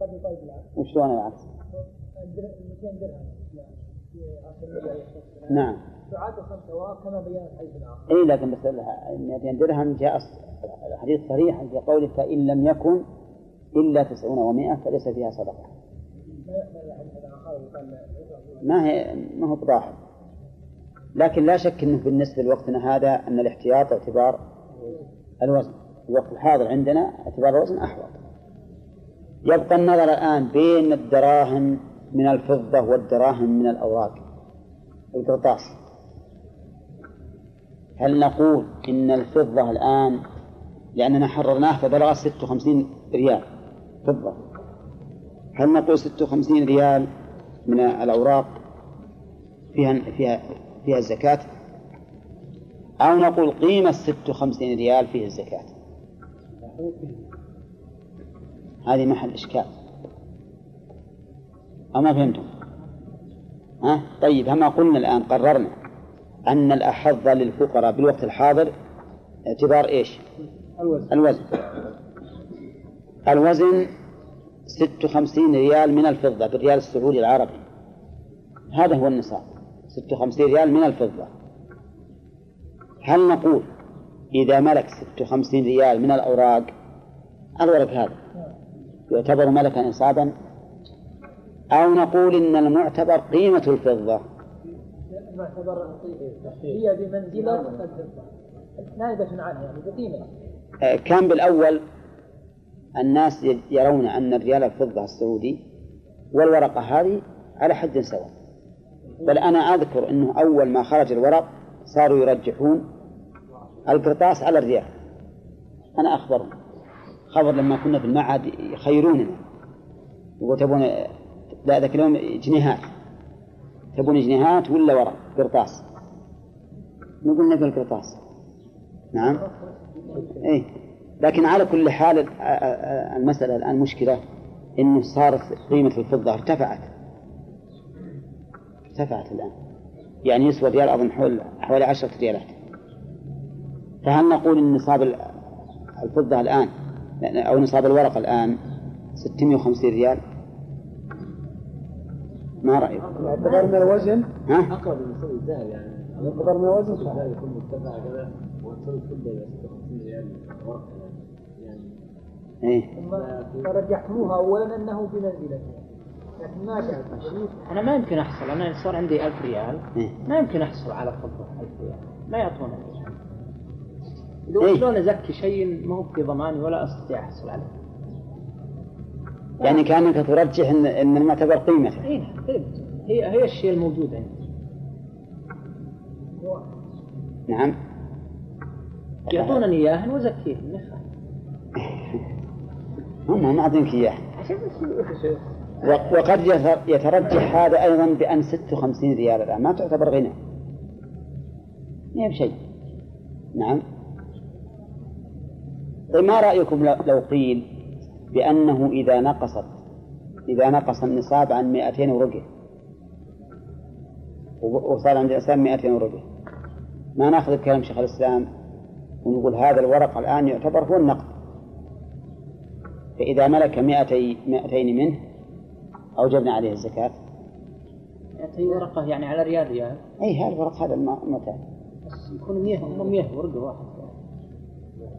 قد بالعكس وشلون العكس؟ 200 درهم في عصر النبي نعم. تعاد خمس كما الحديث الآخر اي لكن بس 200 درهم جاء الحديث صريح في قوله فإن لم يكن إلا تسعون ومائة فليس فيها صدقة. ما هي ما هو بضاحك لكن لا شك إنه بالنسبة لوقتنا هذا أن الاحتياط اعتبار الوزن. الوقت الحاضر عندنا اعتبار الوزن أحوط. يبقى النظر الآن بين الدراهم من الفضة والدراهم من الأوراق. القرطاس. هل نقول إن الفضة الآن لأننا حررناه فبلغ 56 ريال فضة. هل نقول 56 ريال من الأوراق فيها فيها فيها الزكاة؟ أو نقول قيمة 56 ريال فيه الزكاة؟ هذه محل إشكال. أما فهمتم؟ ها؟ طيب هما قلنا الآن قررنا أن الأحظ للفقراء بالوقت الحاضر اعتبار إيش؟ الوزن. الوزن. الوزن ست وخمسين ريال من الفضة بالريال السعودي العربي. هذا هو النصاب. ست وخمسين ريال من الفضة. هل نقول إذا ملك ست وخمسين ريال من الأوراق؟ الورق هذا. يعتبر ملكا نصابا أو نقول إن المعتبر قيمة الفضة. معتبر هي بمنزلة الفضة. نائبة عنها يعني بقيمة. آه، كان بالأول الناس يرون أن الريال الفضة السعودي والورقة هذه على حد سواء. بل أنا أذكر أنه أول ما خرج الورق صاروا يرجحون القرطاس على الريال. أنا أخبرهم. خبر لما كنا في المعهد يخيروننا يقول تبون لا ذاك اليوم جنيهات. تبون جنيهات ولا ورق؟ قرطاس. نقول نبي القرطاس. نعم. إيه. لكن على كل حال المسألة الآن مشكلة إنه صارت قيمة الفضة ارتفعت. ارتفعت الآن. يعني يسوى ريال أظن حول حوالي عشرة ريالات. فهل نقول إن نصاب الفضة الآن أو نصاب الورق الآن 650 ريال. ما رأيكم؟ يعتبر من الوزن؟ ها؟ أقرب لنسوي الذهب يعني. يعتبر من الوزن؟ صحيح الذهب يكون مرتفع كذا الفضه إلى 56 ريال ورقه يعني. إيه. فرجحتموها اولا أنه بمنزلته لكن ما جاء أنا ما يمكن أحصل أنا صار عندي 1000 ريال. إيه. ما يمكن أحصل على فضة 1000 ريال. ما يعطوني إيه. لو شلون ازكي شيء ما هو في ضماني ولا أستطيع أحصل عليه. يعني كأنك ترجح إن إن المعتبر قيمته. اي إيه. هي هي الشيء الموجود عندي. نعم. يعطونني اياه وازكيه ما يخالف. هم ما بس و- وقد يتر- يترجح هذا أيضا بأن 56 ريال الآن. ما تعتبر غنى. ما هي بشيء. نعم. طيب ما رأيكم لو قيل بأنه إذا نقصت إذا نقص النصاب عن 200 ورقة وصار عند الإنسان 200 ورقة ما نأخذ بكلام شيخ الإسلام ونقول هذا الورق الآن يعتبر هو النقد. فإذا ملك 200 200 منه أوجبنا عليه الزكاة. يعطي ورقة يعني على ريال ريال؟ أي هذا الورق هذا الم- المعتاد بس يكون 100 هم 100 ورقة واحدة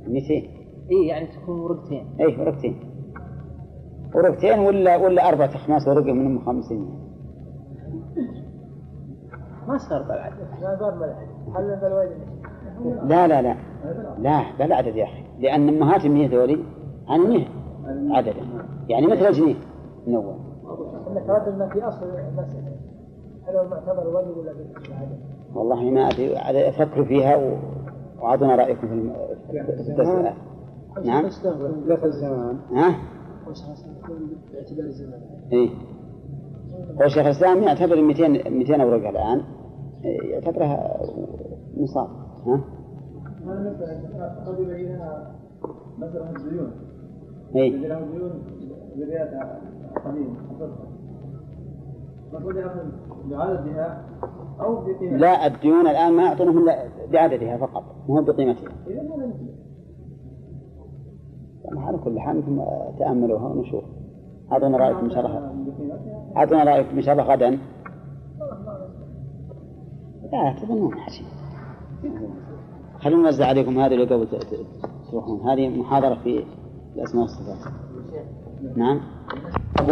200 اي يعني تكون ورقتين. أي ورقتين. ورقتين ولا ولا أربعة أخماس ورقة منهم خمسين. ما صار بالعدد ما صار لا لا لا. لا بل عدد يا أخي. لأن أمهات المية ذولي عن مية عددا يعني مثل الجنيه من أول انك ردنا في أصل المسألة. هل هو المعتبر وزن ولا بالعدد؟ والله ما أدري. أفكر فيها. وأعطونا رأيكم في التسألة نعم. لك الزمان. ها؟ باعتبار الزمان. إيه. هو شيخ الإسلام يعتبر 200 200 ورقة الآن. إيه، يعتبرها نصاب. ها؟ ما قد يبينها مثلا الزيون. إيه. له ديون بريال ياخذ بعددها أو بقيمتها. لا الديون الآن ما يعطونهم إلا بعددها فقط. مو بقيمتها. على كل حال أنتم تأملوها ونشوف أعطونا رأيكم إن شاء الله أعطونا رأيكم إن شاء الله غدا. لا تظنون حشي خلونا نوزع عليكم هذه اللي قبل تروحون. هذه محاضرة في الأسماء والصفات. نعم. أبو؟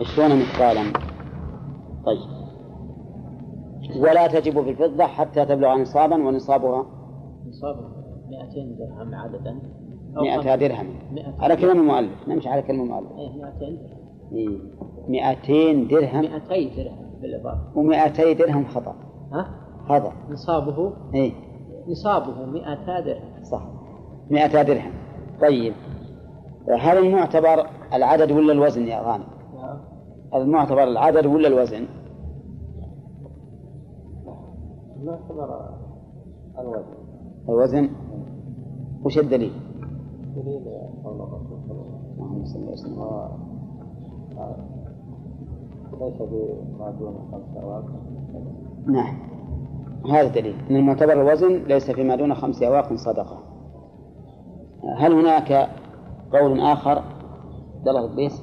عشرون مثقالا طيب. ولا تجب في الفضة حتى تبلغ نصابا ونصابها؟ نصاب 200 درهم 100 خمسة. درهم. 100 على كلام المؤلف. نمشي على كلام المؤلف. إيه 200 درهم إيه. 200 درهم. 200 درهم بالإضافة. و200 درهم خطأ. ها؟ خطأ. نصابه. إيه. نصابه 200 درهم. صح. 200 درهم. طيب. هل المعتبر العدد ولا الوزن يا غانم؟ المعتبر العدد ولا الوزن؟ ما اعتبر الوزن. الوزن. وش الدليل؟ دليل قول الرسول صلى الله عليه اللهم صل وسلم وسلم ليس بما دون خمس أواق نعم. هذا دليل. أن المعتبر الوزن ليس فيما دون خمس أواق صدقة. هل هناك قول آخر؟ عبد الله قبيس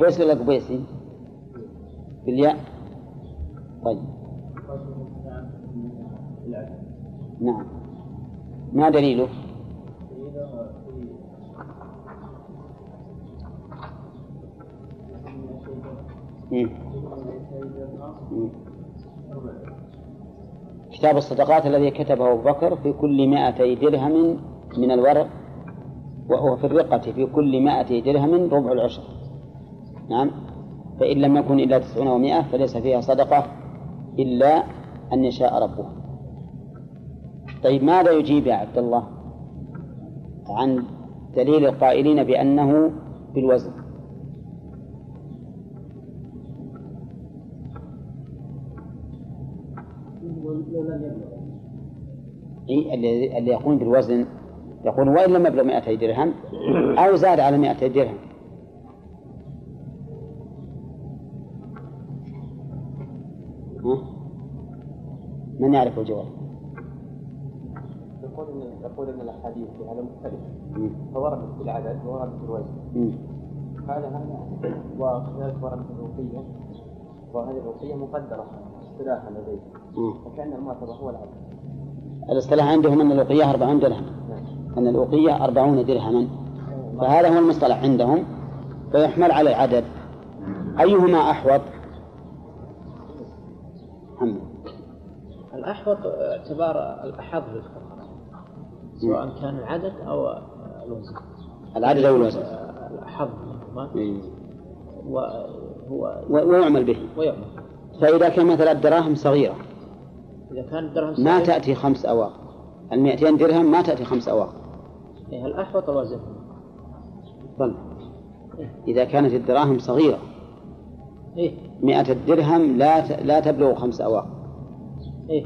قبيس ولا قبيسي بالياء. طيب. نعم. ما دليله؟ كتاب الصدقات الذي كتبه أبو بكر في كل مائتي درهم من الورق وهو في الرقة في كل مائتي درهم ربع العشر. نعم. فإن لم يكن إلا تسعون ومائة فليس فيها صدقة إلا أن يشاء ربه. طيب ماذا يجيب يا عبد الله عن دليل القائلين بأنه بالوزن؟ إيه اللي اللي يقول بالوزن يقول وإن لم يبلغ 200 درهم أو زاد على 200 درهم؟ من يعرف الجواب؟ يقول إن يقول إن الأحاديث في هذا مختلفه مم. فوردت في العدد ووردت في الوزن. هذا هذا وكذلك وردت الرقية وهذه الرقية مقدرة اصطلاحا لديه مم. فكأن المعتبر هو العدد الاصطلاح عندهم أن الأوقية 40 درهم. نعم. أن الأوقية 40 درهما. فهذا هو المصطلح عندهم. فيحمل على العدد. أيهما أحوط؟ محمد. الأحوط اعتبار الأحظ للفقراء سواء كان العدد أو الوزن. العدد أو الوزن. الأحظ إيه. وهو و- ويعمل به. ويعمل. فإذا كان مثلا الدراهم صغيرة إذا كان الدرهم ما صغير، تأتي خمس أواق. المئتين درهم ما تأتي خمس أواق. إيه الأحوط الوزن بل إذا كانت الدراهم صغيرة إيه. مئة الدرهم لا ت- لا تبلغ خمس أواق. إيه.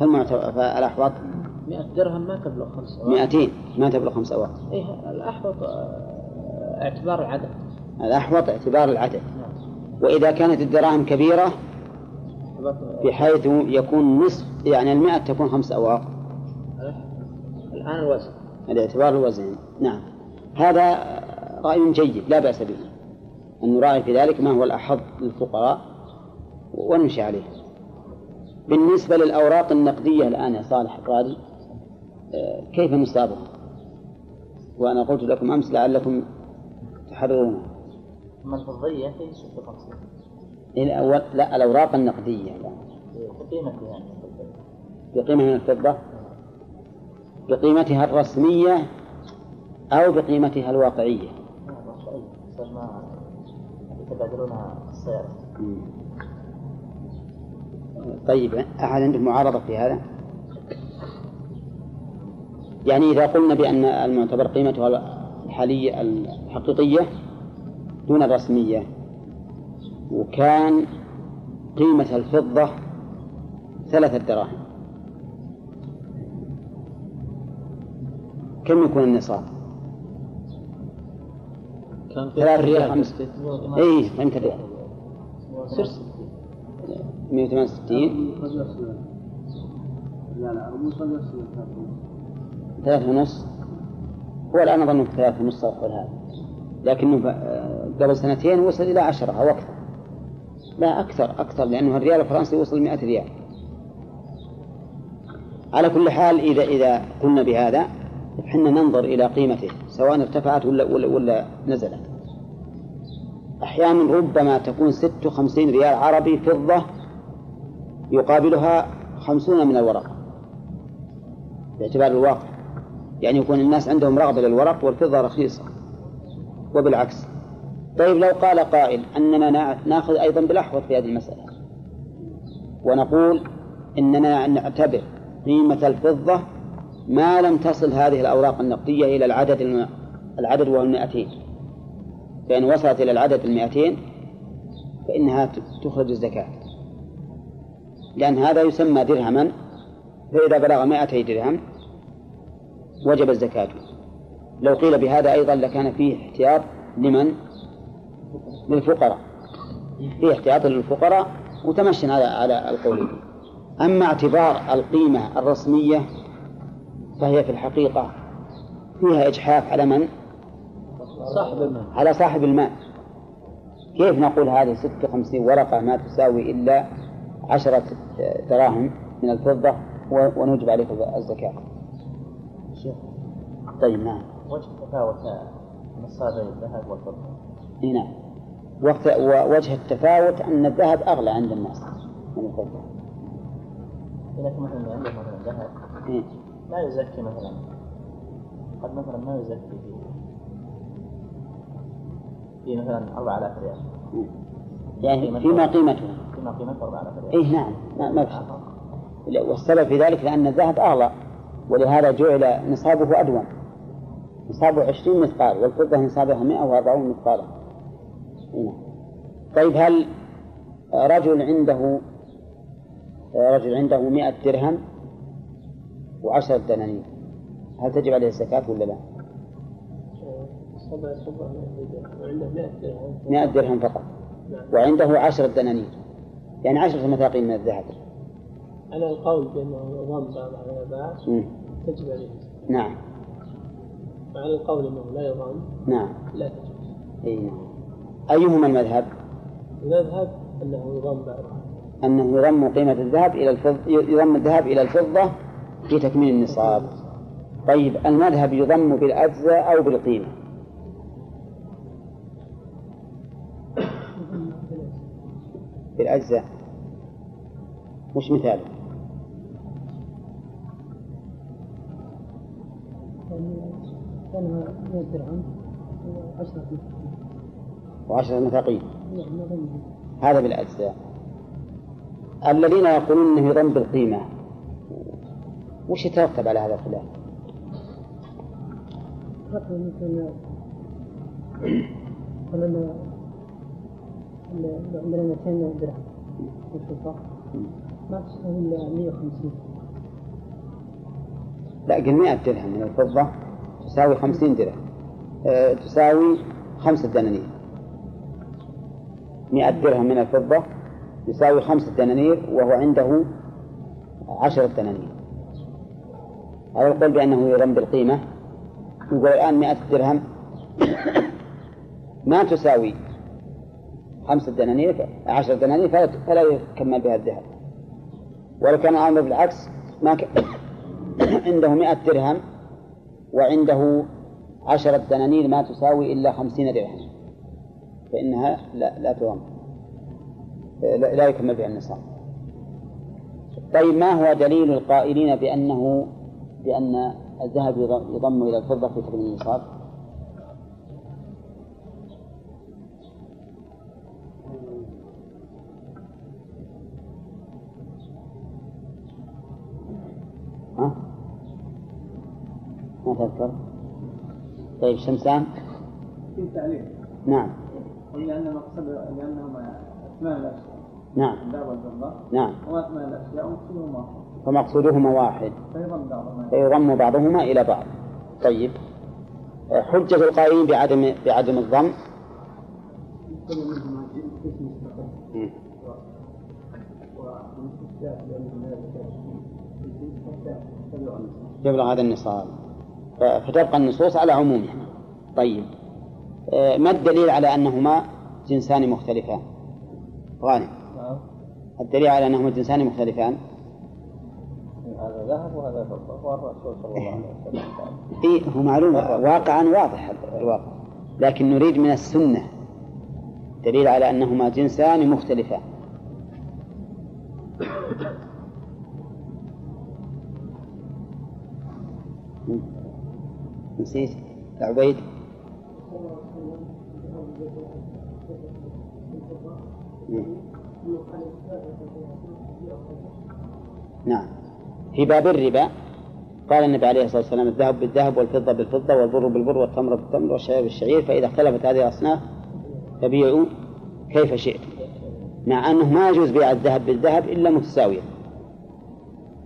فالمعتبر فالأحوط 100 درهم ما تبلغ خمسة مئتين ما تبلغ خمس أواق. إيه الأحوط آه، اعتبار العدد. الأحوط اعتبار العدد. نعم. وإذا كانت الدراهم كبيرة بحيث يكون نصف يعني المئة تكون خمس أواق الآن الوزن. الاعتبار الوزن نعم. هذا رأي جيد لا بأس به. أن نراعي في ذلك ما هو الأحظ للفقراء ونمشي عليه. بالنسبة للأوراق النقدية الآن يا صالح الرادي آه، كيف نصابها؟ وأنا قلت لكم أمس لعلكم تحررونها. أما الفضية هي 56 الأول لا الأوراق النقدية يعني. بقيمة من الفضة. بقيمتها الرسمية أو بقيمتها الواقعية؟ طيب أحد عنده معارضة في هذا؟ يعني إذا قلنا بأن المعتبر قيمتها الحالية الحقيقية دون الرسمية وكان قيمة الفضة ثلاثة دراهم. كم يكون النصاب؟ كان في ثلاثة ريال خمس قصدي. إيه فهمت سرس 168 لا لا مو صدق ثلاثة ونص. هو الآن أظن في ثلاثة ونص أو هذا. لكنه آه، قبل سنتين وصل إلى عشرة أو أكثر. لا أكثر أكثر لأنه الريال الفرنسي وصل 100 ريال. على كل حال إذا إذا قلنا بهذا حنا ننظر إلى قيمته سواء ارتفعت ولا ولا, ولا نزلت. أحيانا ربما تكون ست وخمسين ريال عربي فضة يقابلها خمسون من الورق. باعتبار الواقع. يعني يكون الناس عندهم رغبة للورق والفضة رخيصة. وبالعكس. طيب لو قال قائل أننا نأخذ أيضا بالأحوط في هذه المسألة ونقول إننا نعتبر قيمة الفضة ما لم تصل هذه الأوراق النقدية إلى العدد الم... العدد وهو المائتين فإن وصلت إلى العدد المائتين فإنها تخرج الزكاة لأن هذا يسمى درهما فإذا بلغ مائتي درهم وجب الزكاة لو قيل بهذا أيضا لكان فيه احتياط لمن؟ للفقراء. فيه احتياط للفقراء وتمشن على على القول. أما اعتبار القيمة الرسمية فهي في الحقيقة فيها إجحاف على من؟ صاحب المال. على صاحب المال. كيف نقول هذه ستة وخمسين ورقة ما تساوي إلا عشرة دراهم من الفضة ونوجب عليك الزكاة؟ طيب نعم. وجه تفاوت نصابي الذهب والفضة. اي نعم. ووجه التفاوت أن الذهب أغلى عند الناس. من الفضة. إذا كان مثلا عنده مثلا ذهب إيه؟ لا يزكي مثلا. قد مثلا ما يزكي في في مثلا 4000 ريال. يعني فيما قيمته. فيما قيمته 4000 ريال. إيه نعم. ما ما في. والسبب في ذلك لأن الذهب أغلى ولهذا جعل نصابه أدون نصابه عشرين مثقال والفضة نصابها مئة وأربعون مثقالا. هنا. طيب هل رجل عنده رجل عنده مئة درهم وعشرة دنانير هل تجب عليه الزكاة ولا لا؟ عنده 100 درهم مئة درهم فقط. وعنده عشرة دنانير يعني عشرة مثاقيل من الذهب. على القول بأنه يضم بعض على بعض. تجب عليه نعم. وعلى القول أنه لا يضم نعم. لا تجب. أي نعم. أيهما المذهب؟ المذهب أنه يضم أنه يضم قيمة الذهب إلى الفضة يضم الذهب إلى الفضة في تكميل النصاب. طيب المذهب يضم بالأجزاء أو بالقيمة؟ بالأجزاء. وش مثاله؟ كانها 100 درهم و10 وعشرة مثاقيل نعم هذا بالأجزاء. الذين يقولون أنه يضم بالقيمة. وش يترتب على هذا الخلاف؟ مثلا عندنا 200 درهم الفضة ما تساوي إلا 150 لا قل 100 درهم من الفضة تساوي 50 درهم. أه تساوي خمسة دنانير. 100 درهم من الفضة يساوي خمسة دنانير وهو عنده عشرة دنانير على القول بأنه يضم بالقيمة. يقول الآن 100 درهم ما تساوي خمسة دنانير عشرة دنانير فلا فلا يكمل بها الذهب. ولو كان الأمر بالعكس ما ك... عنده مئة درهم وعنده عشرة دنانير ما تساوي إلا خمسين درهم. فإنها لا لا تضم لا, لا يكمل بها النصاب طيب ما هو دليل القائلين بأنه بأن الذهب يضم إلى الفضة في تكميل النصاب؟ ها؟ ما تذكر؟ طيب شمسان؟ في لأن مقصد لأنهما أثمان الأشياء. نعم. الذهب والفضة نعم. وأثمان الأشياء ومقصودهما واحد فمقصودهما واحد. فيضم بعضهما. فيضم بعضهما إلى بعض. طيب. حجة القائلين بعدم بعدم الضم. يبلغ هذا النصاب. فتبقى النصوص على عمومها. طيب. آه، ما الدليل على أنهما جنسان مختلفان؟ غانم. نعم. الدليل على أنهما جنسان مختلفان؟ هذا ذهب وهذا فضة. والرسول صلى الله عليه وسلم إيه هو معلوم. واقعا واضح الواقع. لكن نريد من السنة دليل على أنهما جنسان مختلفان. نسيت. عبيد. نعم. في باب الربا قال النبي عليه الصلاة والسلام الذهب بالذهب والفضة بالفضة والبر بالبر والتمر بالتمر والشعير بالشعير فإذا اختلفت هذه الأصناف فبيعوا كيف شئتم مع أنه ما يجوز بيع الذهب بالذهب إلا متساويا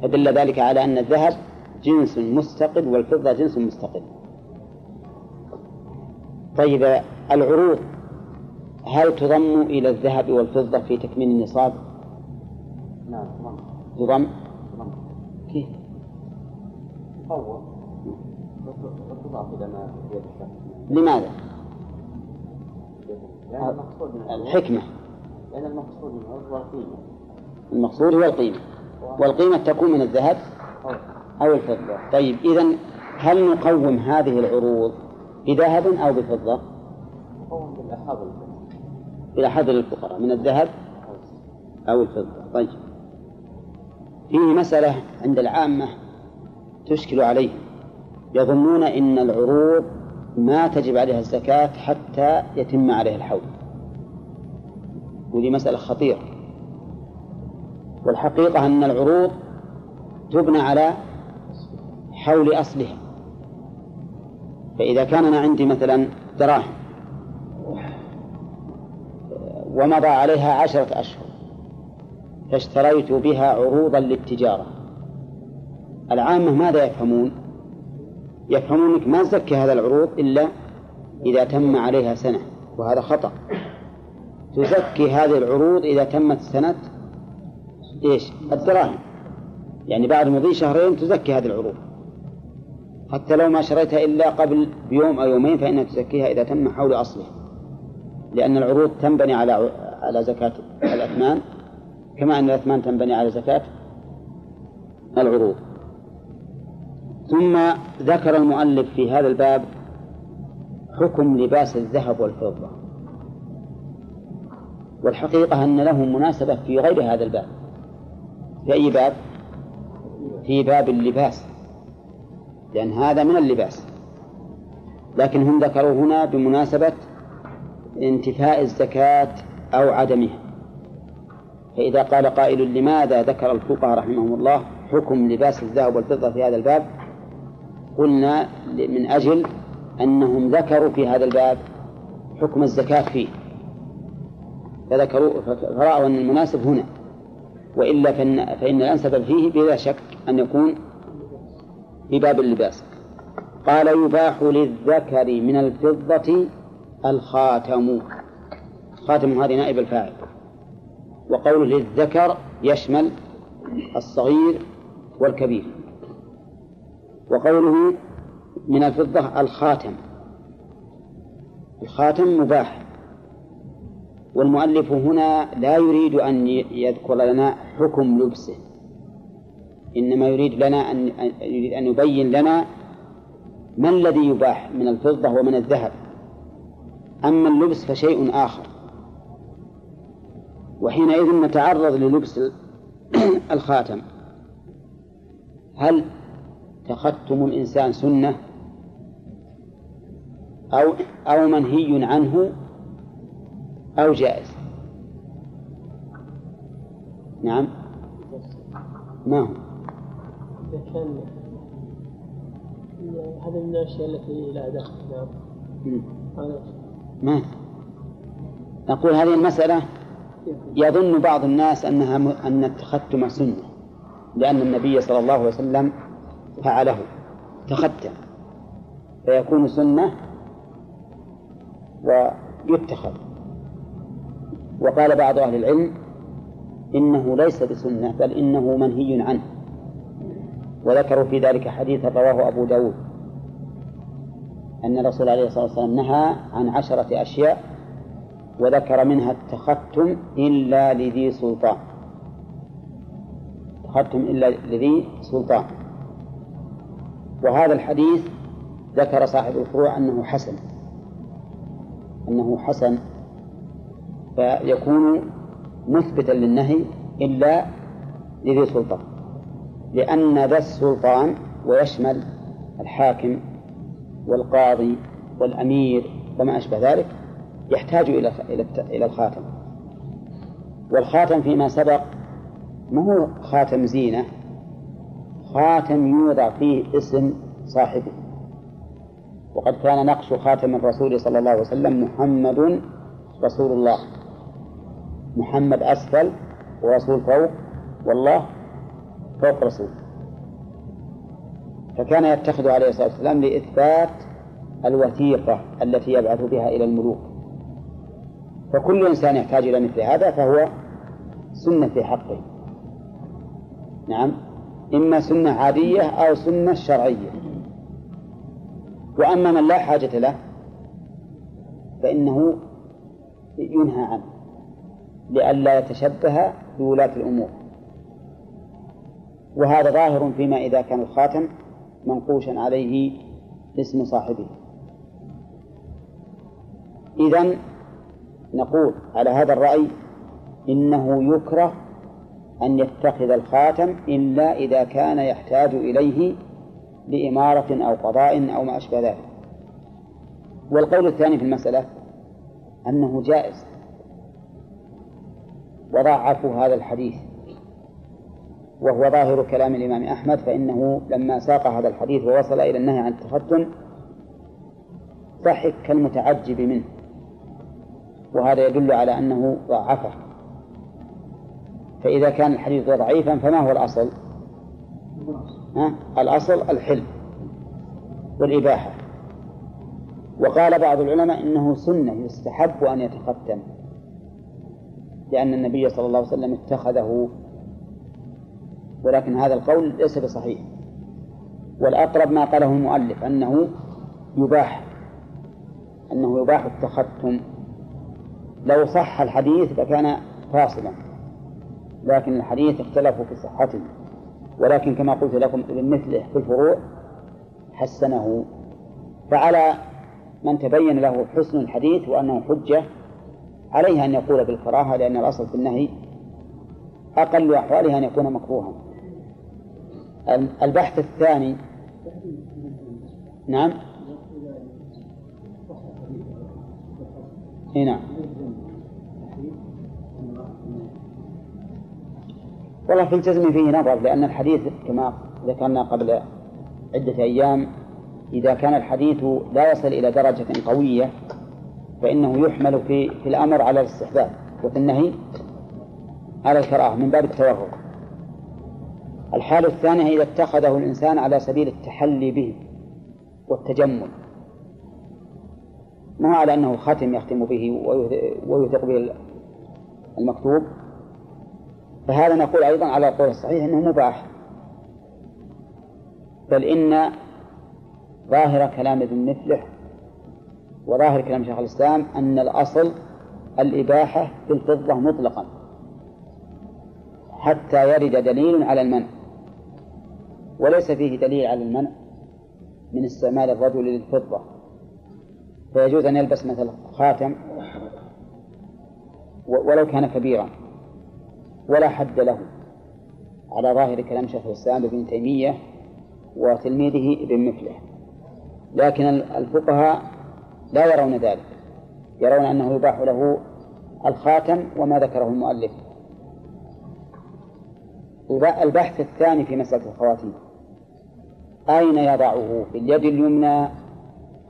فدل ذلك على أن الذهب جنس مستقل والفضة جنس مستقل. طيب العروض هل تضم إلى الذهب والفضة في تكميل النصاب؟ نعم تضم. تمام كيف؟ تطور وتضاف إلى ما لماذا؟ لأن المقصود الحكمة. لأن المقصود هو القيمة. المقصود هو القيمة. والقيمة تكون من الذهب أو الفضة. طيب إذا هل نقوم هذه العروض بذهب أو بفضة؟ تقوم بالأحاضر إلى حذر الفقراء من الذهب أو الفضة. طيب. فيه مسألة عند العامة تشكل عليهم يظنون إن العروض ما تجب عليها الزكاة حتى يتم عليها الحول. ودي مسألة خطيرة. والحقيقة أن العروض تبنى على حول أصلها. فإذا كان أنا عندي مثلا دراهم ومضى عليها عشرة أشهر فاشتريت بها عروضا للتجارة. العامة ماذا يفهمون؟ يفهمون أنك ما تزكي هذا العروض إلا إذا تم عليها سنة وهذا خطأ. تزكي هذه العروض إذا تمت سنة إيش؟ الدراهم. يعني بعد مضي شهرين تزكي هذه العروض. حتى لو ما شريتها إلا قبل بيوم أو يومين فإنها تزكيها إذا تم حول أصلها. لأن العروض تنبني على على زكاة الأثمان كما أن الأثمان تنبني على زكاة العروض. ثم ذكر المؤلف في هذا الباب حكم لباس الذهب والفضة. والحقيقة أن له مناسبة في غير هذا الباب. في أي باب؟ في باب اللباس لأن هذا من اللباس. لكن هم ذكروا هنا بمناسبة انتفاء الزكاة أو عدمها. فإذا قال قائل لماذا ذكر الفقهاء رحمهم الله حكم لباس الذهب والفضة في هذا الباب؟ قلنا من أجل أنهم ذكروا في هذا الباب حكم الزكاة فيه. فذكروا فرأوا أن المناسب هنا. وإلا فإن, فإن الأنسب فيه بلا شك أن يكون في باب اللباس. قال يباح للذكر من الفضة الخاتم. خاتم هذه نائب الفاعل. وقوله للذكر يشمل الصغير والكبير. وقوله من الفضة الخاتم. الخاتم مباح. والمؤلف هنا لا يريد أن يذكر لنا حكم لبسه. إنما يريد لنا أن يريد أن يبين لنا ما الذي يباح من الفضة ومن الذهب. أما اللبس فشيء آخر. وحينئذ نتعرض للبس الخاتم. هل تختم الإنسان سنة؟ أو أو منهي عنه؟ أو جائز؟ نعم. ما هو؟ إذا كان هذا من الأشياء التي لا دخل نعم. ما نقول هذه المسألة يظن بعض الناس أنها م... أن التختم سنة لأن النبي صلى الله عليه وسلم فعله تختم فيكون سنة ويتخذ. وقال بعض أهل العلم إنه ليس بسنة بل إنه منهي عنه. وذكروا في ذلك حديثا رواه أبو داود. أن الرسول عليه الصلاة والسلام نهى عن عشرة أشياء وذكر منها التختم إلا لذي سلطان. التختم إلا لذي سلطان. وهذا الحديث ذكر صاحب الفروع أنه حسن. أنه حسن فيكون مثبتا للنهي إلا لذي سلطان. لأن ذا السلطان ويشمل الحاكم والقاضي والأمير وما أشبه ذلك يحتاج إلى إلى الخاتم. والخاتم فيما سبق ما هو خاتم زينة؟ خاتم يوضع فيه اسم صاحبه. وقد كان نقش خاتم الرسول صلى الله عليه وسلم محمد رسول الله. محمد أسفل ورسول فوق والله فوق رسول. فكان يتخذ عليه الصلاة والسلام لإثبات الوثيقة التي يبعث بها إلى الملوك. فكل إنسان يحتاج إلى مثل هذا فهو سنة في حقه. نعم. إما سنة عادية أو سنة شرعية. وأما من لا حاجة له فإنه ينهى عنه لئلا يتشبه بولاة الأمور. وهذا ظاهر فيما إذا كان الخاتم منقوشا عليه اسم صاحبه. إذا نقول على هذا الرأي إنه يكره أن يتخذ الخاتم إلا إذا كان يحتاج إليه لإمارة أو قضاء أو ما أشبه ذلك. والقول الثاني في المسألة أنه جائز. وضعفوا هذا الحديث. وهو ظاهر كلام الإمام أحمد فإنه لما ساق هذا الحديث ووصل إلى النهي عن التختم ضحك كالمتعجب منه وهذا يدل على أنه ضعفه فإذا كان الحديث ضعيفا فما هو الأصل؟ ها؟ الأصل الحل والإباحة وقال بعض العلماء إنه سنة يستحب أن يتختم لأن النبي صلى الله عليه وسلم اتخذه ولكن هذا القول ليس بصحيح. والأقرب ما قاله المؤلف أنه يباح أنه يباح التختم. لو صح الحديث لكان فاصلا لكن الحديث اختلفوا في صحته. ولكن كما قلت لكم مثله في الفروع حسنه. فعلى من تبين له حسن الحديث وأنه حجة عليه أن يقول بالكراهة لأن الأصل في النهي أقل أحواله أن يكون مكروها. البحث الثاني. نعم. إي نعم. والله في الجزم فيه نظر لأن الحديث كما ذكرنا قبل عدة أيام إذا كان الحديث لا يصل إلى درجة قوية فإنه يحمل في في الأمر على الاستحباب وفي النهي على الكراهة من باب التورع الحالة الثانية إذا اتخذه الإنسان على سبيل التحلي به والتجمل. ما على أنه ختم يختم به ويثق به المكتوب. فهذا نقول أيضا على القول الصحيح أنه مباح. بل إن ظاهر كلام ابن مفلح وظاهر كلام شيخ الإسلام أن الأصل الإباحة في الفضة مطلقا. حتى يرد دليل على المنع. وليس فيه دليل على المنع من استعمال الرجل للفضة. فيجوز أن يلبس مثل خاتم ولو كان كبيرا. ولا حد له. على ظاهر كلام شيخ الإسلام ابن تيمية وتلميذه ابن مفلح لكن الفقهاء لا يرون ذلك. يرون أنه يباح له الخاتم وما ذكره المؤلف. البحث الثاني في مسألة الخواتيم. أين يضعه؟ في اليد اليمنى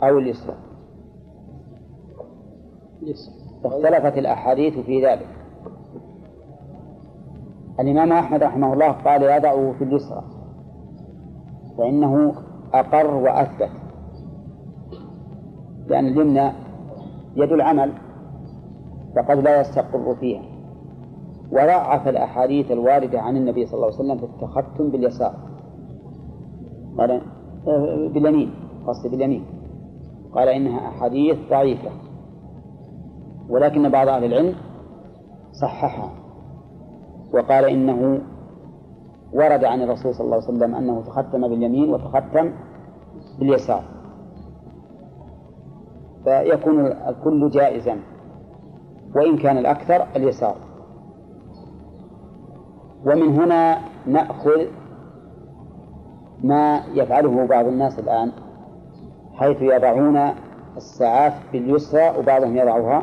أو اليسرى. اختلفت الأحاديث في ذلك. الإمام أحمد رحمه الله قال يضعه في اليسرى فإنه أقر وأثبت لأن اليمنى يد العمل فقد لا يستقر فيها. وضعف الأحاديث الواردة عن النبي صلى الله عليه وسلم في التختم باليسار. قال باليمين قصدي باليمين. قال إنها أحاديث ضعيفة ولكن بعض أهل العلم صححها. وقال إنه ورد عن الرسول صلى الله عليه وسلم أنه تختم باليمين وتختم باليسار. فيكون الكل جائزا وإن كان الأكثر اليسار. ومن هنا نأخذ ما يفعله بعض الناس الآن حيث يضعون الساعات باليسرى وبعضهم يضعها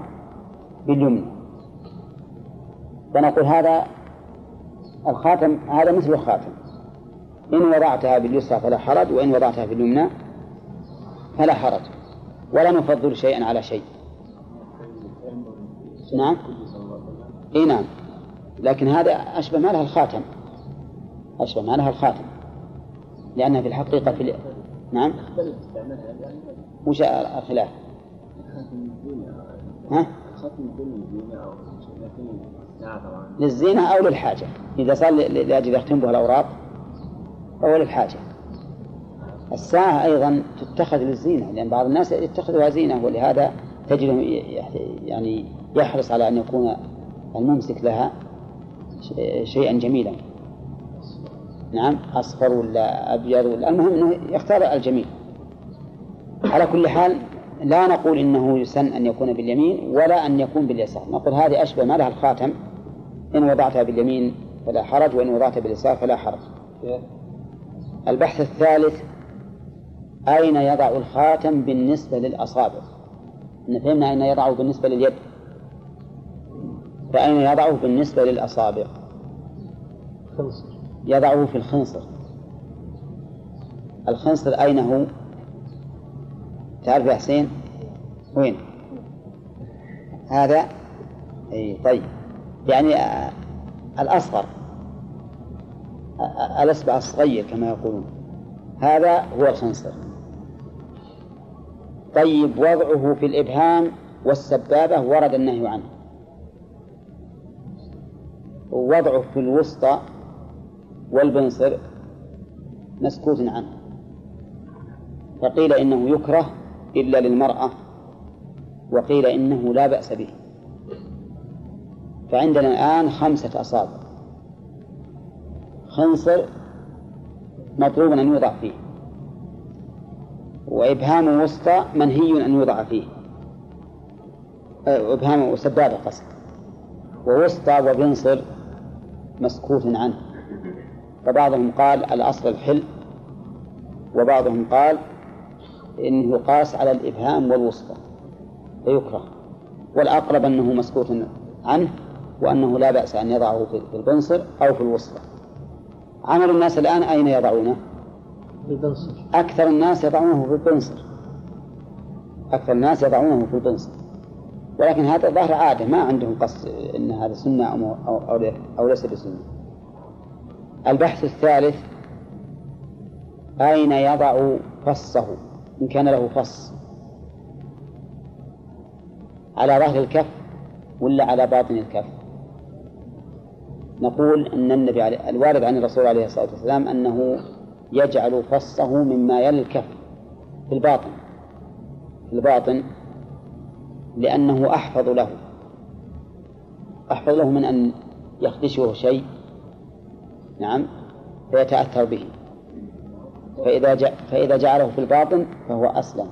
باليمنى. فنقول هذا الخاتم هذا مثل الخاتم. إن وضعتها باليسرى فلا حرج وإن وضعتها باليمنى فلا حرج. ولا نفضل شيئا على شيء. نعم؟ إي نعم. لكن هذا أشبه ما لها الخاتم. أشبه ما لها الخاتم. لأنها في الحقيقة في ال... نعم وش الخلاف؟ ها؟ للزينة أو للحاجة إذا صار لأجل يختم بها الأوراق فهو للحاجة الساعة أيضا تتخذ للزينة لأن بعض الناس يتخذها زينة ولهذا تجد يعني يحرص على أن يكون الممسك لها شيئا جميلا نعم أصفر ولا أبيض ولا المهم أنه يختار الجميل. على كل حال لا نقول إنه يسن أن يكون باليمين ولا أن يكون باليسار. نقول هذه أشبه ما لها الخاتم. إن وضعتها باليمين فلا حرج وإن وضعتها باليسار فلا حرج. البحث الثالث أين يضع الخاتم بالنسبة للأصابع؟ فهمنا أين يضعه بالنسبة لليد. فأين يضعه بالنسبة للأصابع؟ يضعه في الخنصر. الخنصر أين هو؟ تعرف يا حسين؟ وين؟ هذا؟ أي طيب. يعني آه، الأصغر. الأصبع الصغير كما يقولون. هذا هو الخنصر. طيب وضعه في الإبهام والسبابة ورد النهي عنه. ووضعه في الوسطى والبنصر مسكوت عنه. فقيل إنه يكره إلا للمرأة وقيل إنه لا بأس به. فعندنا الآن خمسة أصابع. خنصر مطلوب أن يوضع فيه وإبهام وسطى منهي أن يوضع فيه. إبهام وسبابة قصد ووسطى وبنصر مسكوت عنه. فبعضهم قال الأصل الحل وبعضهم قال إنه يقاس على الإبهام والوسطى فيكره والأقرب أنه مسكوت عنه وأنه لا بأس أن يضعه في البنصر أو في الوسطى. عمل الناس الآن أين يضعونه؟ في البنصر. أكثر الناس يضعونه في البنصر. أكثر الناس يضعونه في البنصر. ولكن هذا ظاهر عادة ما عندهم قصد أن هذا سنة أو, أو, أو ليس بسنة. البحث الثالث أين يضع فصه؟ إن كان له فص. على ظهر الكف ولا على باطن الكف؟ نقول أن النبي عليه الوارد عن الرسول عليه الصلاة والسلام أنه يجعل فصه مما يلي الكف في الباطن. في الباطن لأنه أحفظ له. أحفظ له من أن يخدشه شيء. نعم فيتأثر به. فإذا جع فإذا جعله في الباطن فهو أسلم.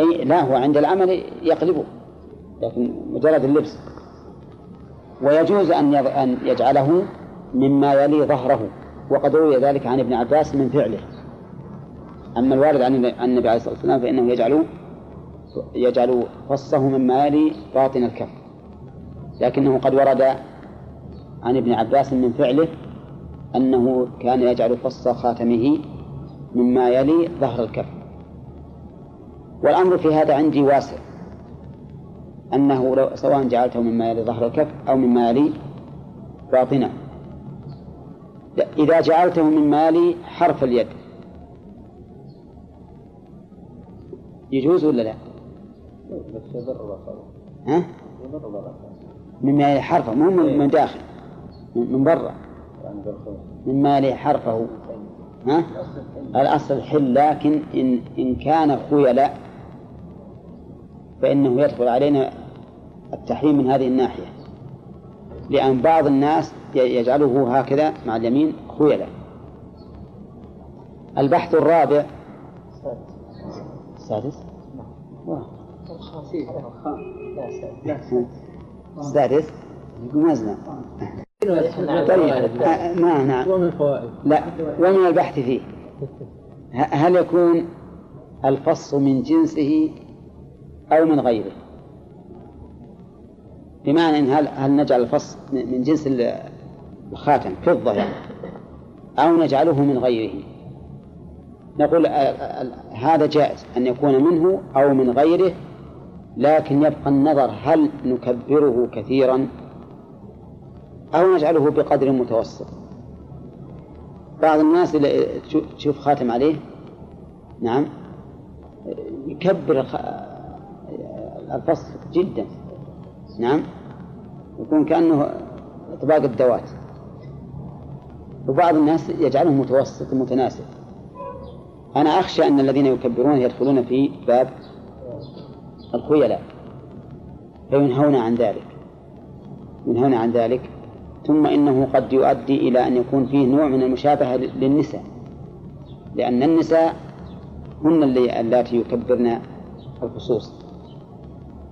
أي لا هو عند العمل يقلبه لكن مجرد اللبس. ويجوز أن أن يجعله مما يلي ظهره. وقد روي ذلك عن ابن عباس من فعله. أما الوارد عن النبي عليه الصلاة والسلام فإنه يجعل يجعل فصه مما يلي باطن الكف. لكنه قد ورد عن ابن عباس من فعله أنه كان يجعل فص خاتمه مما يلي ظهر الكف. والأمر في هذا عندي واسع. أنه لو سواء جعلته مما يلي ظهر الكف أو مما يلي باطنه. إذا جعلته مما يلي حرف اليد. يجوز ولا لا؟ ها؟ مما يلي حرفه مو من داخل. من برا. مما يلي حرفه. ها؟ الأصل الحل لكن إن إن كان خيلاء فإنه يدخل علينا التحريم من هذه الناحية. لأن بعض الناس يجعله هكذا مع اليمين خيلاء البحث الرابع. السادس السادس يقول مزنا طيب نعم لا ومن البحث فيه. هل يكون الفص من جنسه أو من غيره؟ بمعنى إن هل, هل نجعل الفص من جنس ال- الخاتم فضة يعني أو نجعله من غيره؟ نقول ال- ال- هذا جائز أن يكون منه أو من غيره لكن يبقى النظر هل نكبره كثيرا أو نجعله بقدر متوسط. بعض الناس اللي تشو- تشوف خاتم عليه نعم يكبر الفصل جدا نعم يكون كأنه طباق الدوات. وبعض الناس يجعله متوسط متناسب أنا أخشى أن الذين يكبرون يدخلون في باب الخيلاء فينهون عن ذلك. ينهون عن ذلك. ثم إنه قد يؤدي إلى أن يكون فيه نوع من المشابهة للنساء لأن النساء هن اللاتي يكبرن الخصوص.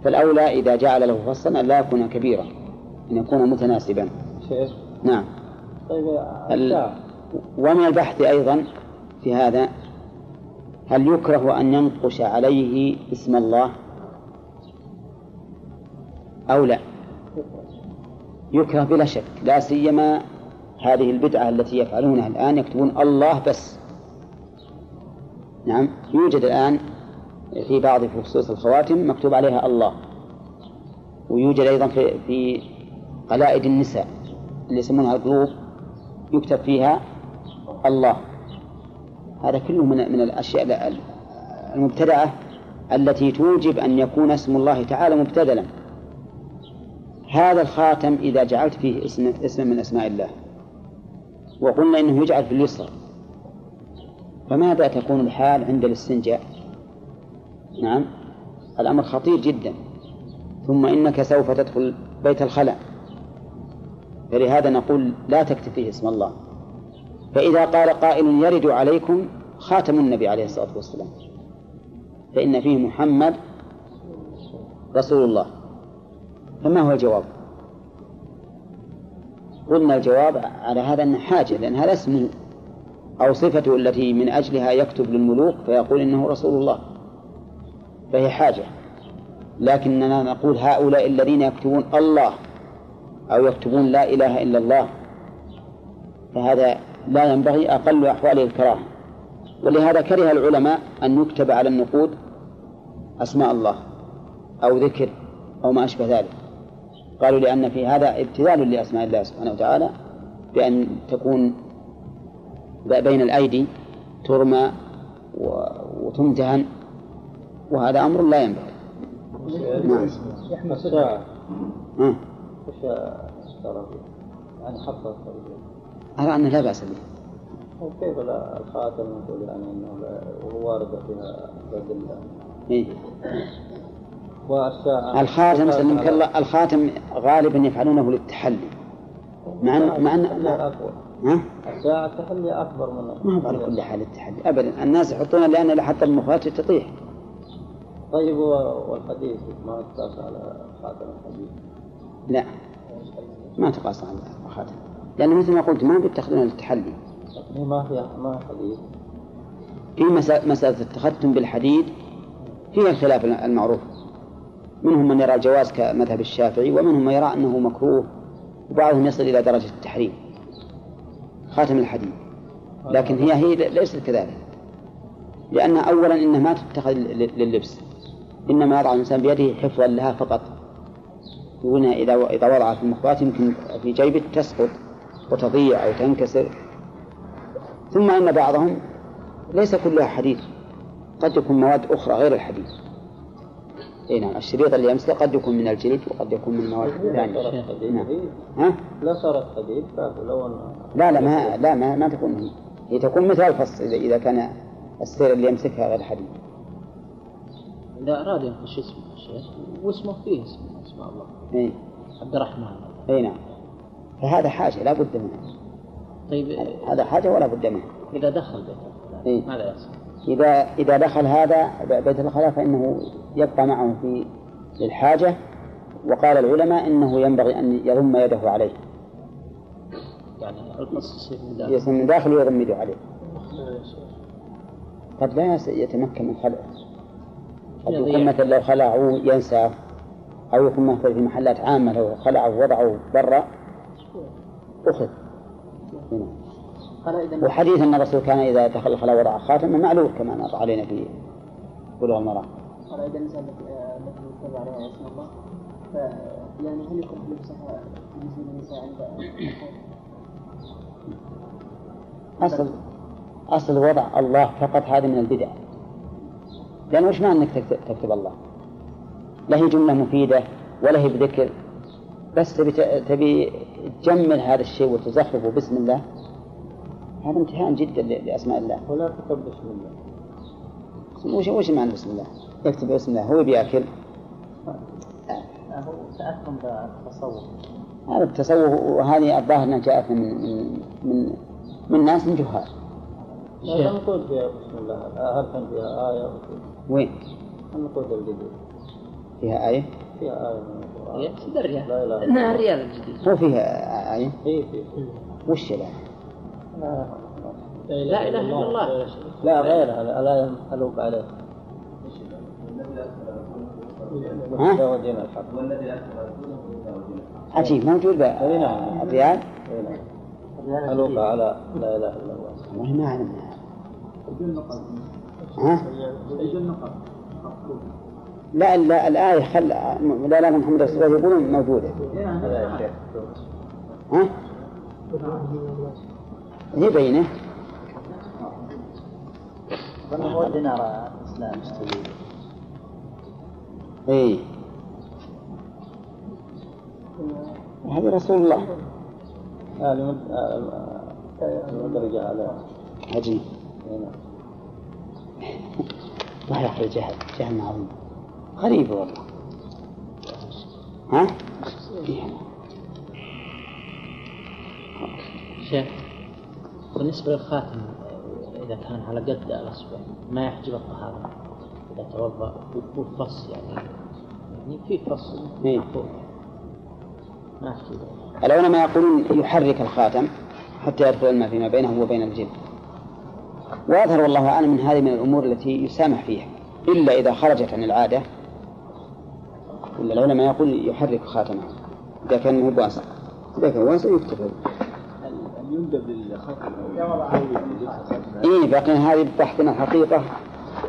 فالأولى إذا جعل له فصلا لا يكون كبيرا أن يكون متناسبا. شيخ. نعم. طيب ال- ومن البحث أيضا في هذا هل يكره أن ينقش عليه اسم الله أو لا؟ يكره بلا شك. لا سيما هذه البدعة التي يفعلونها الآن يكتبون الله بس. نعم يوجد الآن في بعض فصوص الخواتم مكتوب عليها الله. ويوجد أيضا في في قلائد النساء اللي يسمونها القلوب يكتب فيها الله. هذا كله من من الأشياء المبتدعة التي توجب أن يكون اسم الله تعالى مبتدلا. هذا الخاتم إذا جعلت فيه اسم اسم من أسماء الله. وقلنا إنه يجعل في اليسرى. فماذا تكون الحال عند الاستنجاء؟ نعم. الأمر خطير جدا. ثم إنك سوف تدخل بيت الخلاء. فلهذا نقول لا تكتب فيه اسم الله. فإذا قال قائل يرد عليكم خاتم النبي عليه الصلاة والسلام. فإن فيه محمد رسول الله. فما هو الجواب؟ قلنا الجواب على هذا أن حاجة لأن هذا اسمه أو صفته التي من أجلها يكتب للملوك فيقول إنه رسول الله. فهي حاجة. لكننا نقول هؤلاء الذين يكتبون الله أو يكتبون لا إله إلا الله فهذا لا ينبغي أقل أحواله الكراهة. ولهذا كره العلماء أن يكتب على النقود أسماء الله أو ذكر أو ما أشبه ذلك. قالوا لأن في هذا ابتذال لأسماء الله سبحانه وتعالى بأن تكون بين الأيدي ترمى وتمتهن وهذا أمر لا ينبغي. نعم. الساعة ها. وش فيه؟ يعني في أرى أنه لا بأس به. وكيف لا؟ الخاتم نقول يعني وهو وارد فيها بدل إيه. الخاتم سلمك الله الخاتم غالبا يفعلونه للتحلي. مع أن مع أن ها؟ الساعة تحلي أكبر من ما هو على كل حال التحلي. أبدا الناس يحطونه لأن حتى المخاط تطيح. طيب والحديث ما يقاس على خاتم الحديث؟ لا. ما تقاس على الخاتم لأن مثل ما قلت ما بيتخذونه للتحلي. هي ما فيها ما حديث. في مسألة, التختم بالحديد فيها الخلاف المعروف. منهم من يرى الجواز كمذهب الشافعي ومنهم من يرى أنه مكروه وبعضهم يصل إلى درجة التحريم. خاتم الحديد لكن هي هي ليست كذلك. لأن أولا إنها ما تتخذ لل- لللبس. إنما يضع الإنسان بيده حفظا لها فقط. إنها إذا إذا وضعها في المخبات يمكن في جيبه تسقط وتضيع أو تنكسر. ثم إن بعضهم ليس كلها حديد قد يكون مواد أخرى غير الحديد اي نعم. الشريط اللي يمسكه قد يكون من الجلد وقد يكون من مواد ثانية نعم. ها؟ لا صارت حديد كافي لو أن لا لا ما لا ما, ما تكون. هي هي تكون مثل الفص إذا إذا كان السير اللي يمسكها غير حديد. إذا أراد ينقش اسمه الشيخ واسمه فيه اسم اسم الله. إيه. عبد الرحمن. إيه نعم. فهذا حاجة لا بد منها. طيب هذا حاجة ولا بد منها. إذا دخل بيت إيه. ماذا يصنع؟ إذا إذا دخل هذا بيت الخلاء فإنه يبقى معه في للحاجة وقال العلماء إنه ينبغي أن يضم يده عليه يعني القص يصير من داخل ويضم يده عليه قد لا يتمكن من خلعه قد يكون. مثلا لو خلعه ينسى أو يكون مثلا في محلات عامة لو خلعه ووضعه برا أخذ هنا. وحديث أن الرسول كان إذا دخل الخلاء وضع خاتما معلوم كما مر علينا في بلوغ المرام قال إذا النساء التي يتبع عليها اسم الله. يعني هل يكون لبسها بالنسبة للنساء عند أصل أصل وضع الله فقط هذا من البدع. لأن وش معنى أنك تكتب, الله؟ لا هي جملة مفيدة ولا هي بذكر. بس تبي تبي تجمل هذا الشيء وتزخرفه. باسم الله. هذا امتهان جدا لأسماء الله. ولا كتب بسم الله. وش وش معنى بسم الله؟ يكتب بسم الله. هو بيأكل. هو تأثم بالتصوف. هذا التصوف وهذه الظاهر أنها جاءت من من من, من ناس من جهال. لا نقول فيها بسم الله. هل كان فيها آية وين؟ النقود الجديد فيها آية؟ فيها آية من القرآن. لا إله إلا إنها الله. الريال الجديد هو فيها آية؟ إيه فيه وش لا؟ لا إله إلا الله. لا غيرها الآية حلوك عليه. عجيب موجود أي نعم. إيه نعم. حلوك على لا إله إلا الله. والله ما أعلم. ها؟ لا لا الآية خل لا لا محمد رسول الله يقولون موجودة. ها؟ هي بينه ظن هو دينار اي هذا رسول الله. هذه مد- آه، المدرجة على عجيب. الله يا أخي الجهل جهل عظيم غريب والله. ها؟ شيخ. بالنسبة للخاتم إذا كان على قد الأصبع ما يحجب الطهارة إذا توضأ والفص يعني يعني في فص. إيه. محفوظ. ما يحجب العلماء يقولون يحرك الخاتم حتى يدخل الماء فيما بينه وبين الجلد. وأظهر والله أعلم من هذه من الأمور التي يسامح فيها إلا إذا خرجت عن العادة. إلا العلماء يقول يحرك خاتمه. إذا كان مو واسع إذا كان واسع يكتب يندب إيه باقي هذه بحثنا الحقيقة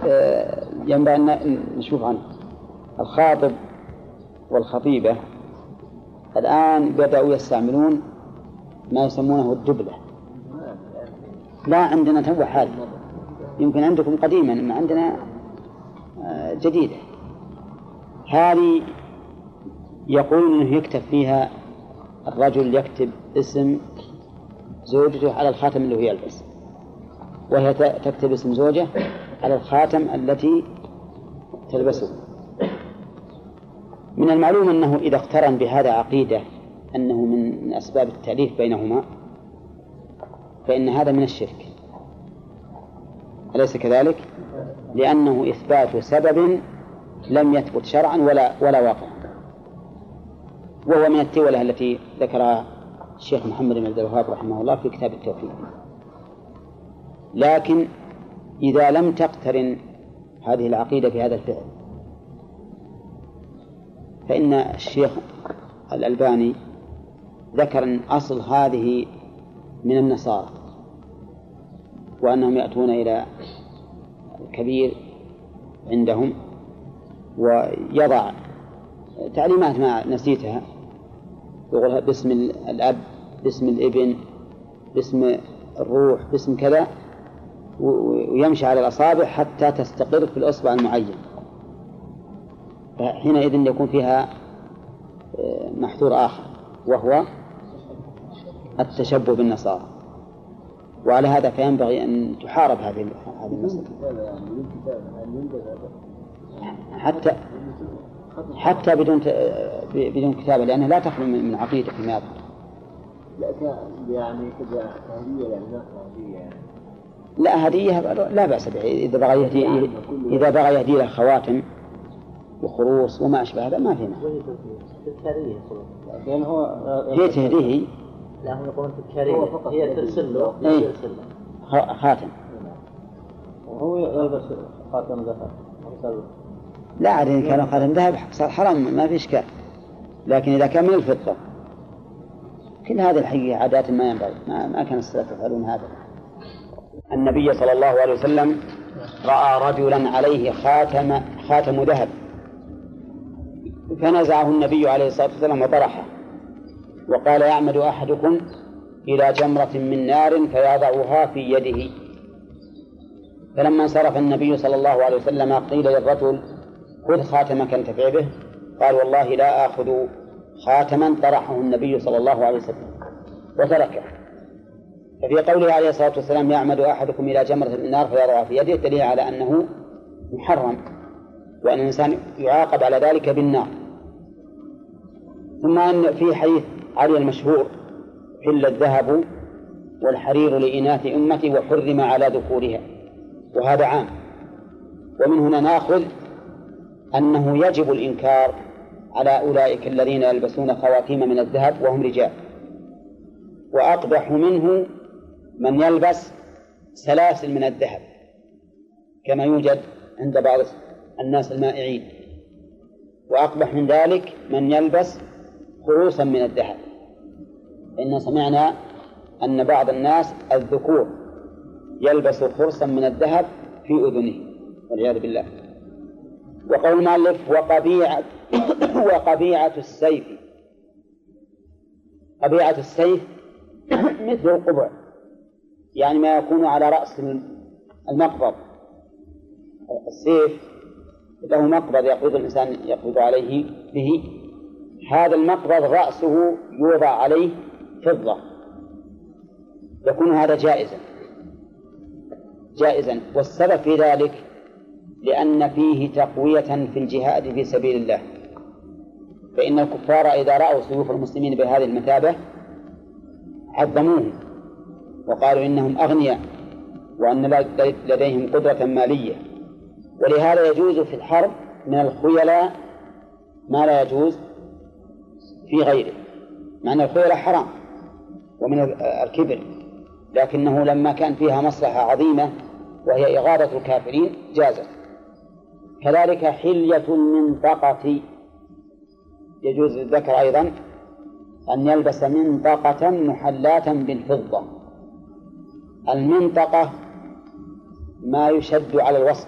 آه، ينبغي أن نشوف عنه الخاطب والخطيبة الآن بدأوا يستعملون ما يسمونه الدبلة. لا عندنا تو حال. يمكن عندكم قديما أما عندنا آه، جديدة. هذه يقول أنه يكتب فيها الرجل يكتب اسم زوجته على الخاتم اللي هو يلبس. وهي تكتب اسم زوجه على الخاتم التي تلبسه. من المعلوم أنه إذا اقترن بهذا عقيدة أنه من من أسباب التأليف بينهما فإن هذا من الشرك. أليس كذلك؟ لأنه إثبات سبب لم يثبت شرعا ولا ولا واقعا. وهو من التولة التي ذكرها الشيخ محمد بن عبد الوهاب رحمه الله في كتاب التوحيد. لكن إذا لم تقترن هذه العقيدة بهذا الفعل فإن الشيخ الألباني ذكر أن أصل هذه من النصارى وأنهم يأتون إلى الكبير عندهم ويضع تعليمات ما نسيتها يقولها باسم الأب باسم الإبن باسم الروح باسم كذا ويمشي على الأصابع حتى تستقر في الإصبع المعين. فحينئذ يكون فيها آه، محذور آخر وهو التشبه بالنصارى. وعلى هذا فينبغي أن تحارب هذه هذه المسألة؟ حتى حتى بدون ت- بدون كتابة لأنها لا تخلو من عقيدة فيما يظهر يعني كذا كهدية يعني ما كهدية يعني لا هدية لا بأس به إذا بغى يهدي إذا بغى يهدي له خواتم وخروص وما أشبه هذا ما في مانع تذكارية لأن هو هي تهديه لا هم يقولون تذكارية هي. ترسل له إيه. خاتم. هو يلبس خاتم ذهب لا عاد إن كان خاتم ذهب صار حرام ما في إشكال. لكن إذا كان من الفضة. كل هذه الحقيقة عادات ما ينبغي ما, ما كان السلف يفعلون هذا. النبي صلى الله عليه وسلم رأى رجلا عليه خاتم خاتم ذهب. فنزعه النبي عليه الصلاة والسلام وطرحه. وقال يعمد أحدكم إلى جمرة من نار فيضعها في يده. فلما انصرف النبي صلى الله عليه وسلم قيل للرجل خذ خاتمك انتفع به. قال والله لا آخذ خاتما طرحه النبي صلى الله عليه وسلم وتركه. ففي قوله عليه الصلاة والسلام يعمد أحدكم إلى جمرة النار فيضعها في يده دليل على أنه محرم وأن الإنسان يعاقب على ذلك بالنار. ثم أن في حديث علي المشهور حل الذهب والحرير لإناث أمتي وحرم على ذكورها وهذا عام. ومن هنا ناخذ أنه يجب الإنكار على أولئك الذين يلبسون خواتيم من الذهب وهم رجال. وأقبح منه من يلبس سلاسل من الذهب كما يوجد عند بعض الناس المائعين. وأقبح من ذلك من يلبس خروصا من الذهب. إن سمعنا أن بعض الناس الذكور يلبس خرصا من الذهب في أذنه والعياذ بالله. وقول المؤلف وقبيعة وقبيعة السيف. قبيعة السيف مثل القبع. يعني ما يكون على رأس المقبض. السيف له مقبض يقبض الإنسان يقبض عليه به. هذا المقبض رأسه يوضع عليه فضة. يكون هذا جائزا. جائزا. والسبب في ذلك لأن فيه تقوية في الجهاد في سبيل الله. فإن الكفار إذا رأوا سيوف المسلمين بهذه المثابة عظموهم وقالوا إنهم أغنياء وأن لديهم قدرة مالية. ولهذا يجوز في الحرب من الخيلاء ما لا يجوز في غيره. مع أن الخيلاء حرام ومن الكبر لكنه لما كان فيها مصلحة عظيمة وهي إغاظة الكافرين جازت. كذلك حلية المنطقة يجوز للذكر أيضا أن يلبس منطقة محلاة بالفضة. المنطقة ما يشد على الوسط.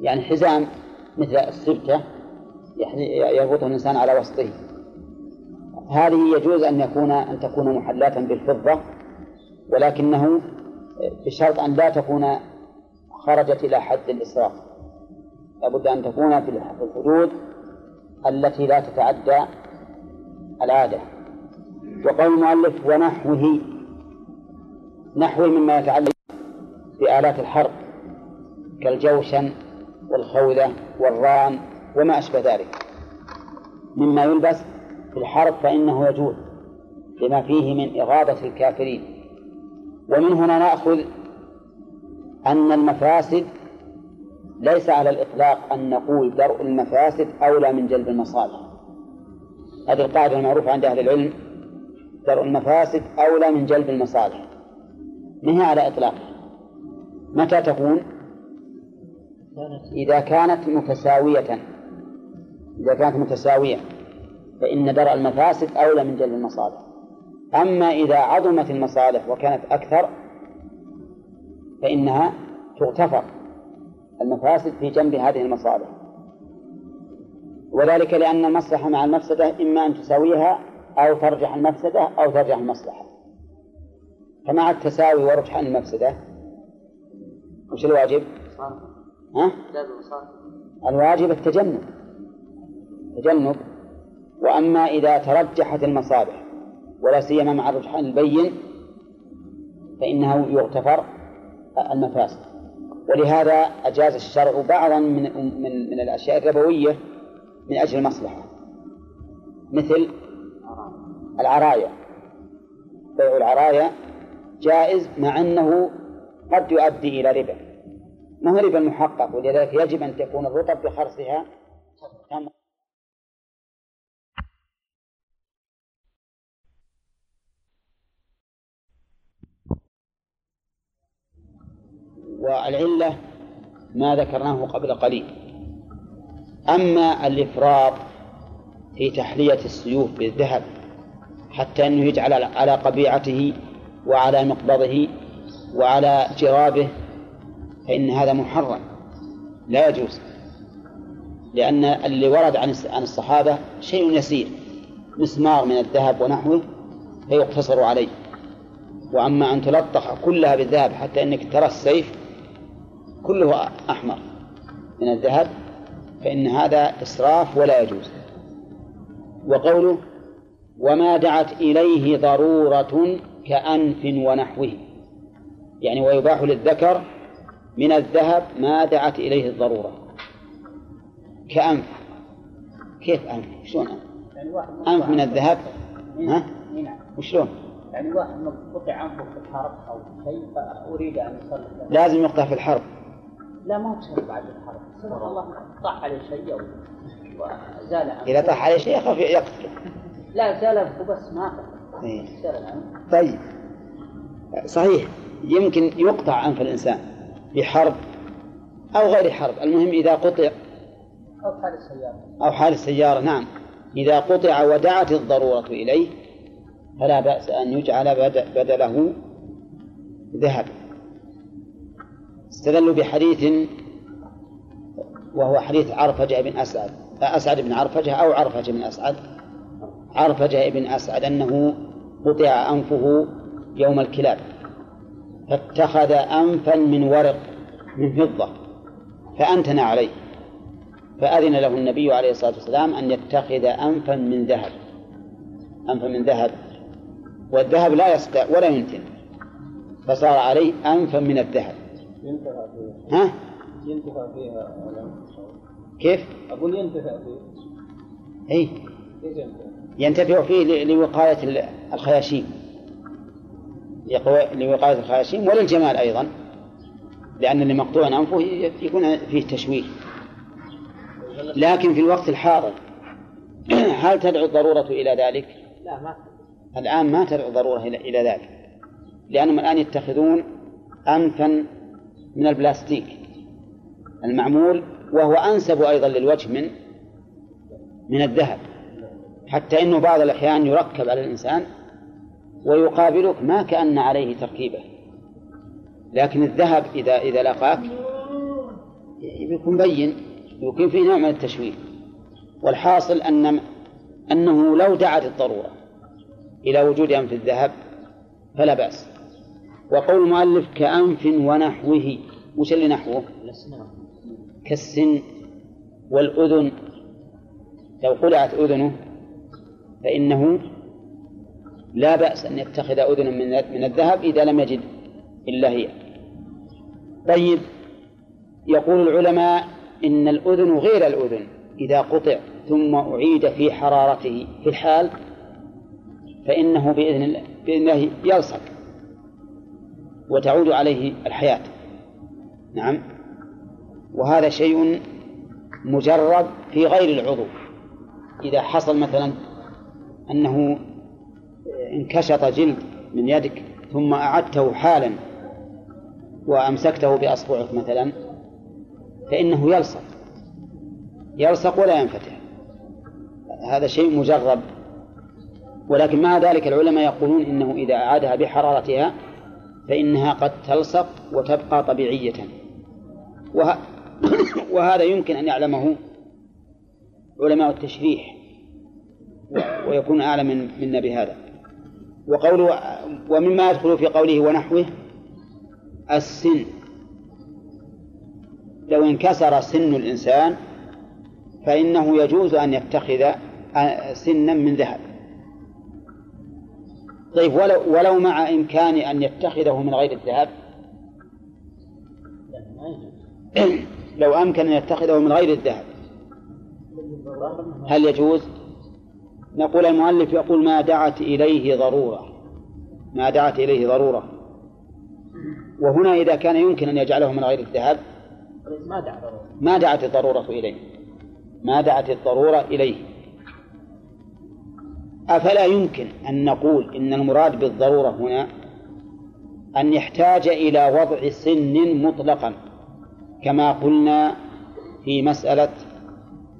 يعني حزام مثل السبتة يربطه الإنسان على وسطه. هذه يجوز أن يكون أن تكون محلاة بالفضة ولكنه بشرط أن لا تكون خرجت إلى حد الإسراف. لابد أن تكون في الحدود التي لا تتعدى العادة. وقول المؤلف ونحوه نحوه مما يتعلق بآلات الحرب كالجوشن والخوذة والران وما أشبه ذلك. مما يلبس في الحرب فإنه يجوز لما فيه من إغاظة الكافرين. ومن هنا نأخذ أن المفاسد ليس على الإطلاق أن نقول درء المفاسد أولى من جلب المصالح. هذه القاعدة المعروفة عند أهل العلم درء المفاسد أولى من جلب المصالح. ما هي على إطلاقها متى تكون؟ إذا كانت متساوية. إذا كانت متساوية فإن درء المفاسد أولى من جلب المصالح. أما إذا عظمت المصالح وكانت أكثر فإنها تغتفر. المفاسد في جنب هذه المصالح. وذلك لأن المصلحة مع المفسدة إما أن تساويها أو ترجح المفسدة أو ترجح المصلحة. فمع التساوي ورجحان المفسدة وش الواجب؟ ها؟ الواجب التجنب. تجنب. وأما إذا ترجحت المصالح ولا سيما مع الرجحان البين فإنه يغتفر المفاسد. ولهذا أجاز الشرع بعضا من من من الأشياء الربوية من أجل المصلحة. مثل العرايا. بيع العرايا جائز مع أنه قد يؤدي إلى ربا. ما هو ربا محقق؟ ولذلك يجب أن تكون الرطب بخرصها والعلة ما ذكرناه قبل قليل. أما الإفراط في تحلية السيوف بالذهب حتى أنه يجعل على قبيعته وعلى مقبضه وعلى جرابه فإن هذا محرم. لا يجوز لأن اللي ورد عن الصحابة شيء يسير مسمار من الذهب ونحوه فيقتصر عليه. وأما أن تلطخ كلها بالذهب حتى أنك ترى السيف كله أحمر. من الذهب فإن هذا إسراف ولا يجوز. وقوله وما دعت إليه ضرورة كأنف ونحوه. يعني ويباح للذكر من الذهب ما دعت إليه الضرورة. كأنف. كيف أنف؟ شلون أنف؟ يعني أنف من الذهب؟ ها؟ وشلون؟ يعني واحد قطع عنفه في الحرب أو شيء فأريد أن يصلي لازم يقطع في الحرب. لا ما هو بشرط بعد الحرب. سبحان الله. طاح عليه شيء أو وزال عنه. إذا طاح عليه شيء يخاف يقتله لا زال عنه. بس ما إيه. طيب. صحيح. يمكن يقطع أنف الإنسان بحرب أو غير حرب. المهم إذا قطع أو حال السيارة. أو حال السيارة نعم. إذا قطع ودعت الضرورة إليه فلا بأس أن يجعل بد- بدله ذهب. استدلوا بحديث وهو حديث عرفجة بن أسعد أسعد بن عرفجة أو عرفجة بن أسعد؟ عرفجة بن أسعد أنه قطع أنفه يوم الكلاب فاتخذ أنفا من ورق من فضة فأنتن عليه فأذن له النبي عليه الصلاة والسلام أن يتخذ أنفا من ذهب أنفا من ذهب والذهب لا يصدع ولا ينتن فصار عليه أنفا من الذهب. ينتفع فيها. ها؟ ينتفع فيها كيف؟ أقول ينتفع فيها. أي ينتفع؟ فيه ل- لوقاية ال- الخياشيم. لوقاية الخياشيم وللجمال أيضا. لأن اللي مقطوع أنفه يكون فيه تشويه. لكن في الوقت الحاضر هل تدعو الضرورة إلى ذلك؟ لا ما الآن ما تدعو الضرورة إلى ذلك. لأنهم الآن يتخذون أنفا من البلاستيك المعمول وهو أنسب أيضا للوجه من من الذهب. حتى أنه بعض الأحيان يركب على الإنسان ويقابلك ما كأن عليه تركيبة. لكن الذهب إذا إذا لقاك يكون بين يكون فيه نوع من التشويه. والحاصل أن أنه لو دعت الضرورة إلى وجود أنف الذهب فلا بأس. وقول المؤلف كأنف ونحوه وش اللي نحوه؟ كالسن والأذن. لو قلعت أذنه فإنه لا بأس أن يتخذ أذنا من من الذهب إذا لم يجد إلا هي. طيب يقول العلماء إن الأذن غير الأذن إذا قطع ثم أعيد في حرارته في الحال فإنه بإذن الله, بإذن الله يلصق. وتعود عليه الحياة. نعم. وهذا شيء مجرب في غير العضو. إذا حصل مثلا أنه انكشط جلد من يدك ثم أعدته حالا وأمسكته بأصبعك مثلا فإنه يلصق. يلصق ولا ينفتح. هذا شيء مجرب. ولكن مع ذلك العلماء يقولون إنه إذا أعادها بحرارتها فإنها قد تلصق وتبقى طبيعية. وه... وهذا يمكن أن يعلمه علماء التشريح ويكون أعلم من منا بهذا. وقوله ومما يدخل في قوله ونحوه السن. لو انكسر سن الإنسان فإنه يجوز أن يتخذ سنا من ذهب. طيب ولو ولو مع إمكان أن يتخذه من غير الذهب؟ لو أمكن أن يتخذه من غير الذهب هل يجوز؟ نقول المؤلف يقول ما دعت إليه ضرورة ما دعت إليه ضرورة. وهنا إذا كان يمكن أن يجعله من غير الذهب ما دعت الضرورة إليه ما دعت الضرورة إليه. أفلا يمكن أن نقول إن المراد بالضرورة هنا أن يحتاج إلى وضع سن مطلقا كما قلنا في مسألة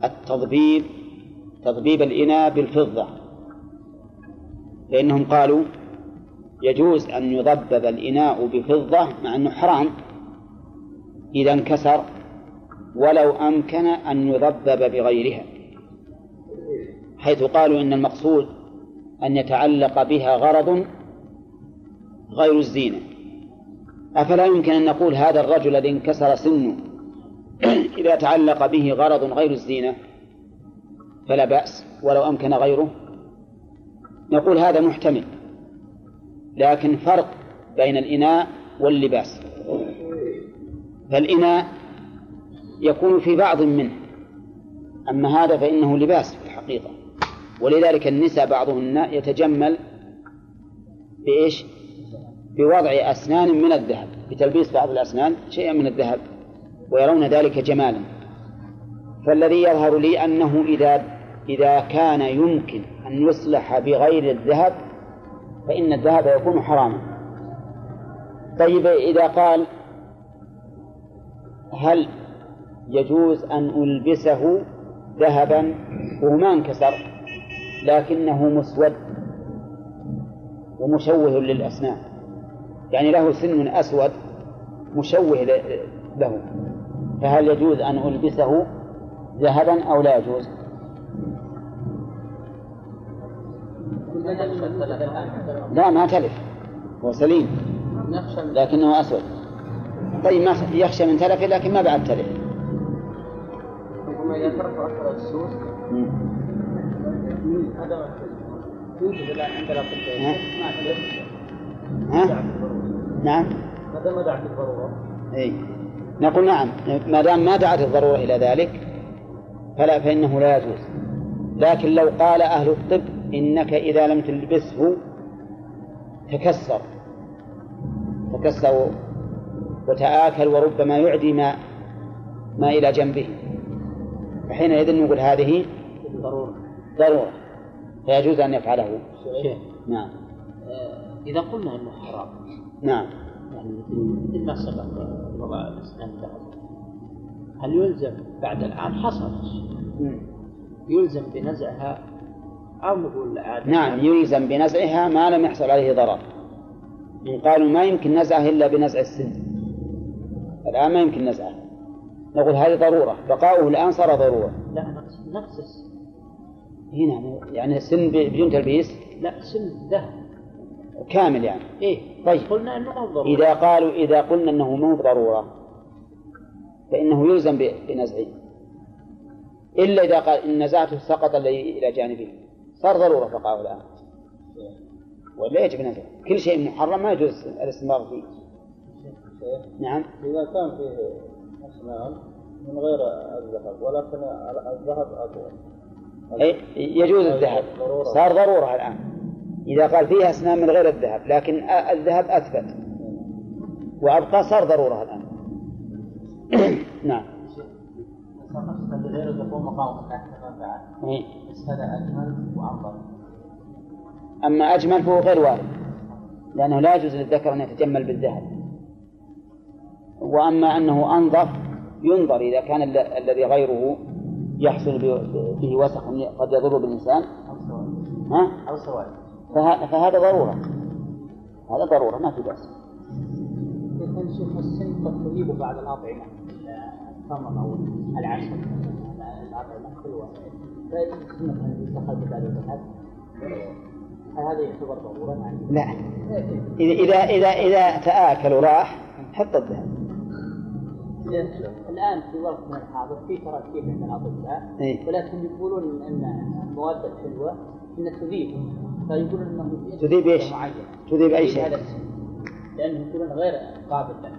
التضبيب تضبيب الإناء بالفضة. فإنهم قالوا يجوز أن يضبب الإناء بفضة مع أنه حرام إذا انكسر ولو أمكن أن يضبب بغيرها. حيث قالوا إن المقصود أن يتعلق بها غرض غير الزينة. أفلا يمكن أن نقول هذا الرجل الذي انكسر سنه إذا تعلق به غرض غير الزينة؟ فلا بأس ولو أمكن غيره. نقول هذا محتمل لكن فرق بين الإناء واللباس. فالإناء يكون في بعض منه أما هذا فإنه لباس في الحقيقة. ولذلك النساء بعضهن يتجمل بإيش؟ بوضع أسنان من الذهب بتلبيس بعض الأسنان شيئا من الذهب ويرون ذلك جمالا. فالذي يظهر لي أنه إذا إذا كان يمكن أن يصلح بغير الذهب فإن الذهب يكون حراما. طيب إذا قال هل يجوز أن ألبسه ذهبا؟ وهو ما انكسر. لكنه مسود ومشوه للأسنان. يعني له سن أسود مشوه له. فهل يجوز أن ألبسه ذهبا أو لا يجوز؟ لا ما تلف. هو سليم. لكنه أسود. طيب ما يخشى من تلفه لكن ما بعد تلف هذا يوجد ما ها؟ نعم. ما دعت الضرورة اي نقول نعم. ما دام ما دعت الضرورة إلى ذلك فلا فإنه لا يجوز. لكن لو قال أهل الطب إنك إذا لم تلبسه تكسر. تكسر وتآكل وربما يعدي ما ما إلى جنبه. فحينئذ نقول هذه ضرورة. ضرورة. فيجوز أن يفعله. نعم. آه، إذا قلنا أنه حرام. نعم. يعني مثل ما سبق هل يلزم بعد الآن؟ حصل. يلزم بنزعها أو نقول عادة نعم يلزم بنزعها ما لم يحصل عليه ضرر. إن قالوا ما يمكن نزعه إلا بنزع السن. الآن ما يمكن نزعه. نقول هذه ضرورة. بقاؤه الآن صار ضرورة. لا نفس السن. هنا يعني السن بدون تلبيس؟ لا سن ذهب. كامل يعني. إيه. طيب. قلنا أنه مو ضرورة إذا قالوا إذا قلنا أنه مو ضرورة فإنه يلزم بنزعه. إلا إذا قال إن نزعته سقط الذي إلى جانبه. صار ضرورة بقاؤه الآن. ولا يجب نزعه. كل شيء محرم ما يجوز الاستمرار فيه. نعم. إذا كان فيه أسنان من غير الذهب ولكن الذهب أقوى. أي يجوز الذهب. صار ضرورة الآن. إذا قال فيها أسنان من غير الذهب لكن الذهب أثبت. وأبقى صار ضرورة الآن. نعم. إيه. أما أجمل فهو غير وارد لأنه لا يجوز للذكر أن يتجمل بالذهب. وأما أنه أنظف ينظر إذا كان ال- الذي غيره يحصل به وسخ قد يضر بالإنسان؟ أو سواد ها؟ أو سواد فه- فهذا ضرورة. هذا ضرورة ما في بأس. كان شيخ السن قد تجيب بعض الأطعمة التمر أو العسل الأطعمة حلوة فيمكن أن يستخدم بهذا الذهب هل هذا يعتبر ضرورة؟ لا. إذا إذا إذا إذا تآكل وراح حط الذهب. الآن في وقتنا الحاضر في تراكيب عند الاطباء إيه. ولكن يقولون إن المواد الحلوة إنها تذيب. فيقولون انه تذيب؟ معين تذيب أي شيء. لأنه يقولون غير قابل له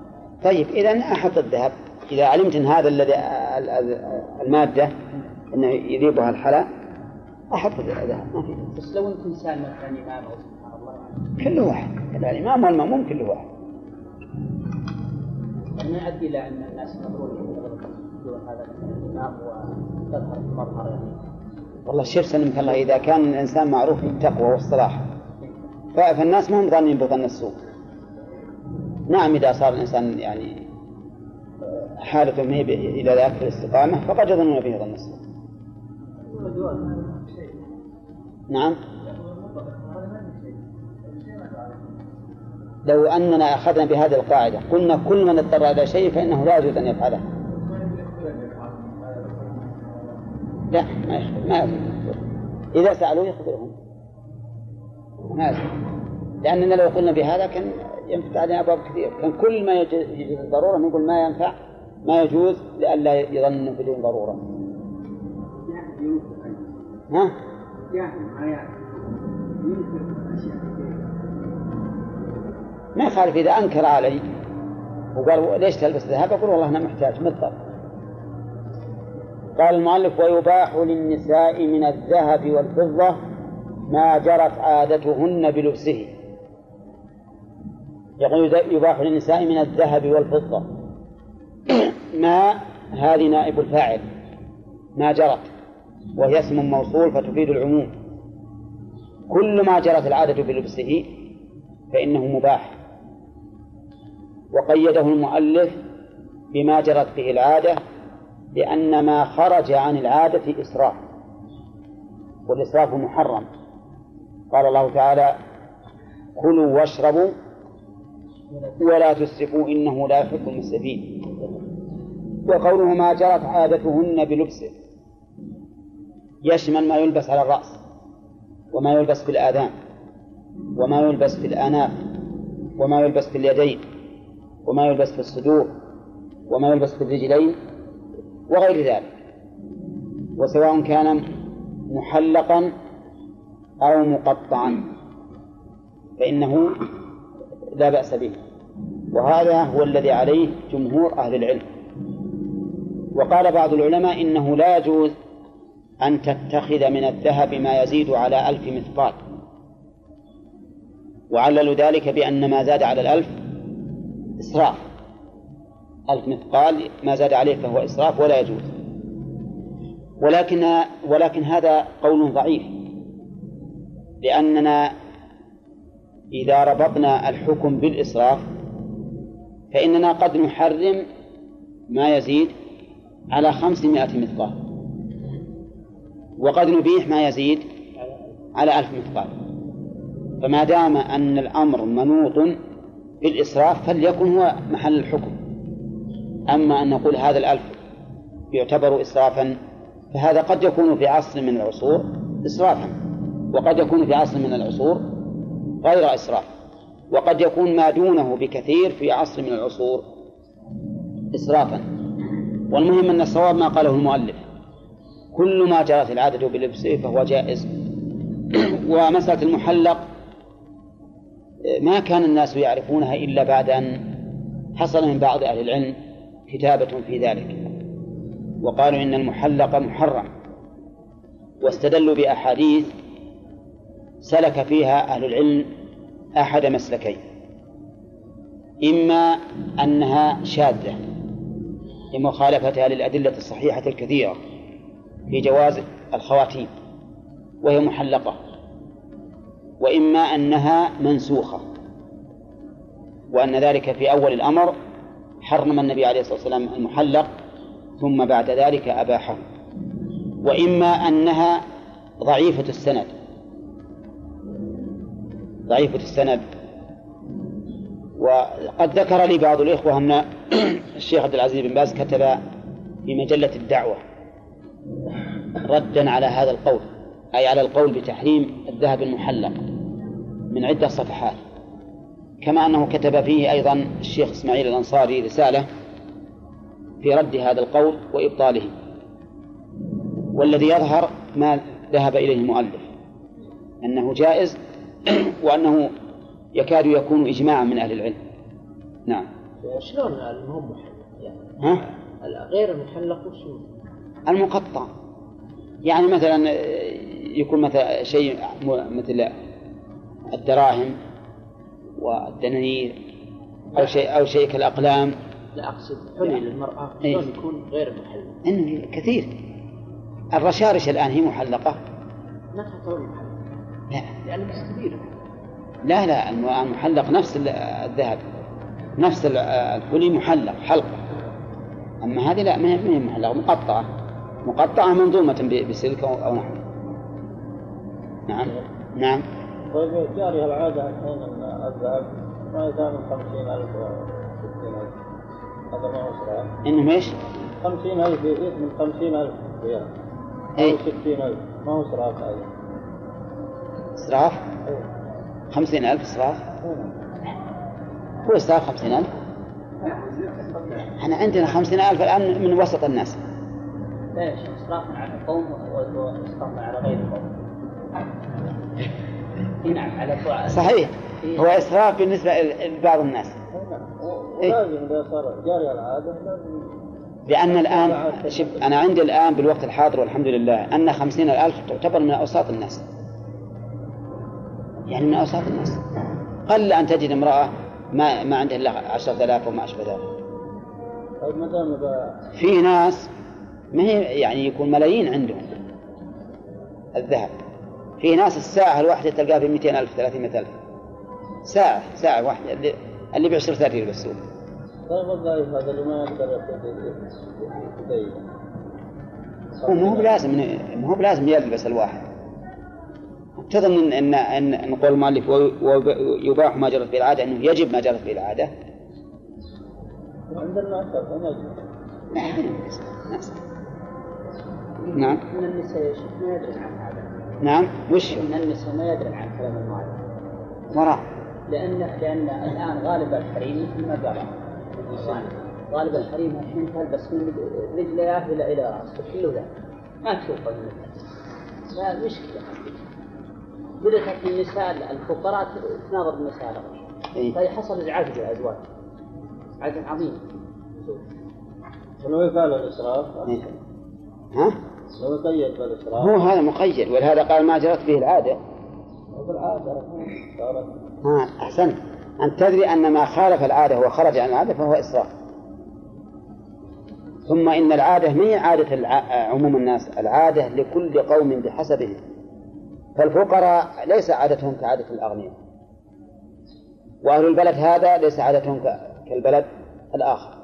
طيب إذا أحط الذهب. إذا علمت أن هذا الذي ال- ال- المادة أنه يذيبها الحلا أحط الذهب ما في. بس لو أنت إنسان مثلا امام أو سبحان الله. يعني كل واحد الإمام والمأموم كل واحد. يعني ما يؤدي إلى أن الناس يقولون هذا الامام وتظهر المظهر يعني. والله شوف سلمك الله إذا كان الإنسان معروف بالتقوى والصلاح فالناس ما هم ظانين بظن السوء. نعم إذا صار الإنسان يعني حالته ما إلى ذاك في الاستقامة فقد يظنون به ظن السوء. نعم؟ لو أننا أخذنا بهذه القاعدة قلنا كل من اضطر إلى شيء فإنه لا يجوز أن يفعله لا ما يخبر ما يخبر. إذا سألوه يخبرهم ما يخبر. لأننا لو قلنا بهذا كان ينفتح علينا أبواب كثير كان كل ما يج- يجوز الضرورة نقول ما ينفع ما يجوز لئلا يظن بدون ضرورة ها؟ ما يخالف إذا أنكر علي. وقال ليش تلبس ذهب؟ أقول والله أنا محتاج مضطر. قال المؤلف ويباح للنساء من الذهب والفضة ما جرت عادتهن بلبسه. يقول يباح للنساء من الذهب والفضة. ما هذه نائب الفاعل. ما جرت. وهي اسم موصول فتفيد العموم. كل ما جرت العادة بلبسه فإنه مباح. وقيده المؤلف بما جرت به العادة لأن ما خرج عن العادة إسراف والإسراف محرم. قال الله تعالى كلوا واشربوا ولا تسرفوا إنه لا يحب المسرفين. وقوله ما جرت عادتهن بلبسه يشمل ما يلبس على الرأس وما يلبس في الآذان وما يلبس في الآناف وما يلبس في اليدين وما يلبس في الصدور وما يلبس في الرجلين وغير ذلك. وسواء كان محلقا أو مقطعا فإنه لا بأس به. وهذا هو الذي عليه جمهور أهل العلم. وقال بعض العلماء إنه لا يجوز أن تتخذ من الذهب ما يزيد على ألف مثقال. وعللوا ذلك بأن ما زاد على الألف إسراف. ألف مثقال ما زاد عليه فهو إسراف ولا يجوز. ولكن ولكن هذا قول ضعيف. لأننا إذا ربطنا الحكم بالإسراف فإننا قد نحرم ما يزيد على خمسمائة مثقال. وقد نبيح ما يزيد على ألف مثقال. فما دام أن الأمر منوط بالإسراف فليكن هو محل الحكم. أما أن نقول هذا الألف يعتبر إسرافا فهذا قد يكون في عصر من العصور إسرافا وقد يكون في عصر من العصور غير إسراف وقد يكون ما دونه بكثير في عصر من العصور إسرافا. والمهم أن الصواب ما قاله المؤلف كل ما جرت العادة بلبسه فهو جائز. ومسألة المحلق ما كان الناس يعرفونها إلا بعد أن حصل من بعض أهل العلم كتابة في ذلك. وقالوا إن المحلق محرم. واستدلوا بأحاديث سلك فيها أهل العلم أحد مسلكين. إما أنها شاذة لمخالفتها للأدلة الصحيحة الكثيرة في جواز الخواتيم وهي محلقة. وإما أنها منسوخة وأن ذلك في أول الأمر حرم النبي عليه الصلاة والسلام المحلق ثم بعد ذلك أباحه. وإما أنها ضعيفة السند ضعيفة السند. وقد ذكر لي بعض الإخوة أن الشيخ عبد العزيز بن باز كتب في مجلة الدعوة ردا على هذا القول أي على القول بتحريم الذهب المحلق. من عدة صفحات. كما أنه كتب فيه أيضا الشيخ إسماعيل الأنصاري رسالة في رد هذا القول وإبطاله. والذي يظهر ما ذهب إليه المؤلف أنه جائز وأنه يكاد يكون إجماعا من أهل العلم. نعم. شلون المهم محلق. يعني ها؟ غير المحلق وش هو؟ المقطع. يعني مثلا يكون مثلا شيء مثل الدراهم والدنانير أو شيء أو شيء كالأقلام. لا أقصد حلي للمرأة. إيه. يكون غير محلق إنه كثير. الرشارش الآن هي محلقة. ما تعتبر محلق لا. لأنه بس كبير لا لا الم- المحلق نفس ال- الذهب. نفس ال- الحلي محلق حلقة. أما هذه لا ما هي محلقة مقطعة. مقطعة منظومة بسلك أو أو نحو. نعم. نعم. طيب جاري العادة الحين أن الذهب ما خمسين ألف وستين ألف. هذا ما هو إيش؟ خمسين ألف يزيد من خمسين ألف ريال. أو ستين ألف. ما هو إسراف هذا إسراف إيه. خمسين ألف إسراف إيه. هو إسراف خمسين ألف؟ إحنا عندنا خمسين ألف الآن من وسط الناس. شيخ إسراف على القوم وإسراف على غير القوم نعم على صحيح. هو إسراف بالنسبة لبعض الناس. إيه. ولازم إذا صار جاري العادة لأن الآن شوف أنا عندي الآن بالوقت الحاضر والحمد لله أن خمسين الألف تعتبر من أوساط الناس. يعني من أوساط الناس. قل أن تجد امرأة ما ما عندها إلا عشرة آلاف وما أشبه ذلك. طيب ما دام في ناس ما هي يعني يكون ملايين عندهم الذهب. في ناس الساعة الواحدة تلقاها ب 200 ألف 300 ألف. ساعة ساعة واحدة اللي, اللي بعشرة ريال بالسوق طيب الضعيف هذا اللي ما يقدر هو مو بلازم مو هو بلازم يلبس الواحد. تظن ان ان ان قول المؤلف ويباح ما جرت به العاده إنه يجب ما جرت به العاده عندنا نجم نعم. من النساء يا شيخ ما يدري عن هذا نعم. وش من النساء ما يدري عن كلام المؤلف وراء. لأن لأن الآن غالب الحريم مثل ما قال غالب الحريم الحين تلبس من رجليه إلى إلى رأسه. كله ذا ما تشوفه من لا مشكلة. بدأت النساء الفقراء تناظر النساء إيه. فيحصل إزعاج للأزواج إزعاج عظيم. ولو يفعل الإسراف؟ إيه. ها؟ بالإسراف هو هذا مقيد ولهذا قال ما جرت به العادة. بالعادة صارت ها أحسنت. أن تدري أن ما خالف العادة وخرج عن العادة فهو اسراف ثم إن العادة ما هي عادة الع... عموم الناس؟ العادة لكل قوم بحسبهم. فالفقراء ليس عادتهم كعادة الأغنياء. وأهل البلد هذا ليس عادتهم. كالبلد الآخر.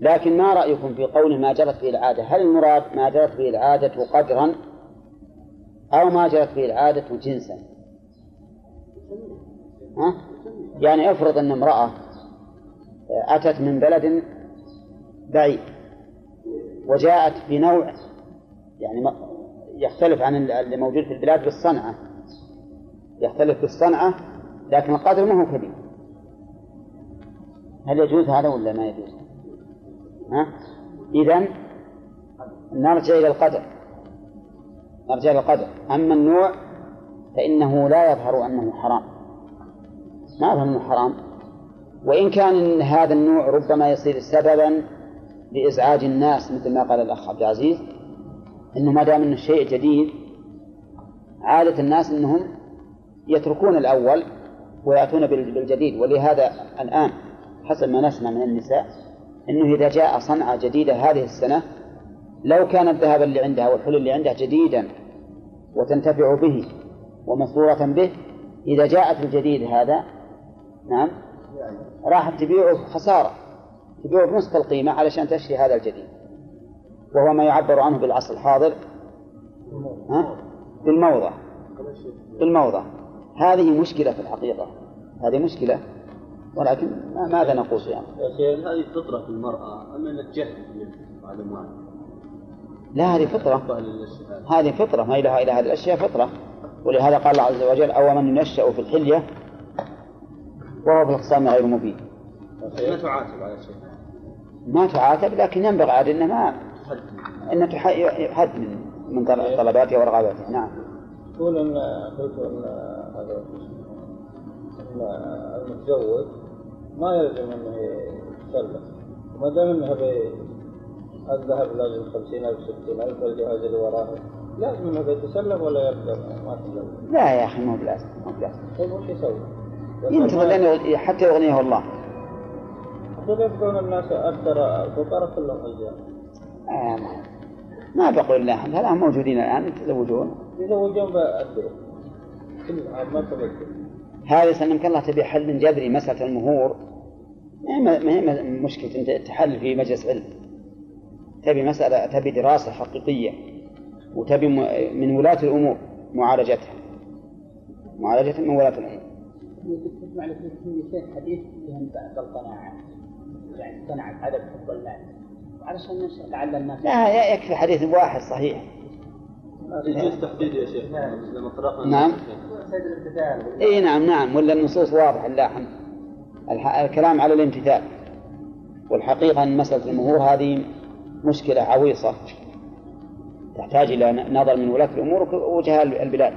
لكن ما رأيكم في قول ما جرت به العادة هل المراد ما جرت به العادة قدرا أو ما جرت به العادة جنسا ها؟ يعني افرض أن امرأة أتت من بلد بعيد وجاءت بنوع يعني يختلف عن اللي موجود في البلاد بالصنعة يختلف بالصنعة لكن القدر ما هو كبير هل يجوز هذا ولا ما يجوز؟ إذا نرجع إلى القدر. نرجع إلى القدر. أما النوع فإنه لا يظهر أنه حرام. ما يظهر أنه حرام. وإن كان هذا النوع ربما يصير سببا لإزعاج الناس مثل ما قال الأخ عبد العزيز إنه ما دام إنه شيء جديد عادة الناس إنهم يتركون الأول ويأتون بال- بالجديد. ولهذا الآن حسب ما نسمع من النساء إنه إذا جاء صنعة جديدة هذه السنة لو كان الذهب اللي عندها والحلي اللي عندها جديدا وتنتفع به ومسرورة به إذا جاءت الجديد هذا نعم راحت تبيعه خسارة تبيعه بنصف القيمة علشان تشتري هذا الجديد. وهو ما يعبر عنه بالعصر الحاضر ها؟ بالموضة. بالموضة. هذه مشكلة في الحقيقة. هذه مشكلة ولكن ما- ماذا نقول يعني؟ يا شيخ هذه فطرة في المرأة أم أنها جهل بعد المال لا هذه للشهادة هذه فطرة ما إلها إلى هذه الأشياء فطرة. ولهذا قال الله عز وجل أو من ينشأ في الحلية وهو في الخصام غير مبين. ما تعاتب على شيء. ما تعاتب لكن ينبغي عاد إنه ما إنه يحد من من طل- طلباتها ورغباتها نعم. يقول ان المتزوج ما يلزم أنه يسلم ما دام أنه الذهب لازم 50000 60000 والجهاز اللي وراه لازم أنه بيتسلم ولا يلزم ما تسلم لا يا أخي مو بلازم مو بلازم طيب وش يسوي؟ ينتظر لأنه حتى يغنيه الله. يقول يبقون الناس أكثر الفقراء كلهم رجال آه ما- ما بقول لا هذا موجودين الآن يتزوجون. يزوجون بالدور كل ما تبدل هذه سلمك الله تبي حل جذري مسألة المهور. ما ما هي مشكلة أنت تحل في مجلس علم؟ تبي مسألة تبي دراسة حقيقية وتبي من ولاة الأمور معالجتها. معالجة من ولاة الأمور. تسمع لك في شيخ حديث فيهم بعض القناعة يعني قناعة عدم حب المال علشان لعل الناس لا يكفي حديث واحد صحيح. يجوز تحديد يا شيخ. لما طرقنا نعم. الامتثال. إي نعم نعم. ولا النصوص واضحة لا الحمد. الح- الكلام على الامتثال. والحقيقة أن مسألة المهور هذه مشكلة عويصة. تحتاج إلى ن- نظر من ولاة الأمور ووجهاء البلاد.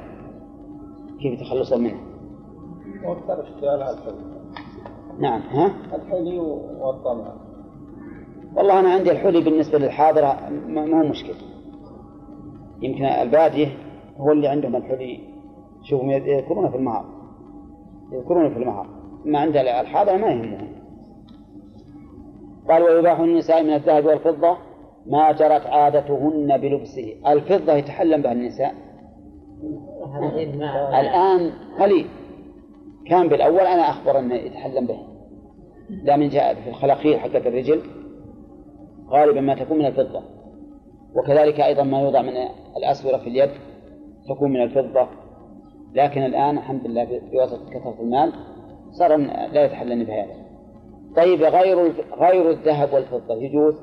كيف يتخلصون منها؟ اشتغالها الحلي نعم. ها؟ الحلي والطمع. والله أنا عندي الحلي بالنسبة للحاضرة ما هو مشكلة. يمكن البادية هو اللي عندهم الحلي شوفوا يذكرونه في المهار يذكرونه في المهار ما عند الحاضرة ما يهمهم. قال ويباح للنساء من الذهب والفضة ما جرت عادتهن بلبسه. الفضة يتحلم بها النساء. الآن قليل. كان بالأول أنا أخبر أنه يتحلم به. لا من جاء في الخلاقير حقت الرجل. غالبا ما تكون من الفضة. وكذلك أيضا ما يوضع من الأسورة في اليد تكون من الفضة. لكن الآن الحمد لله بواسطة كثرة المال صار لا يتحلن بهذا طيب غير غير الذهب والفضة يجوز؟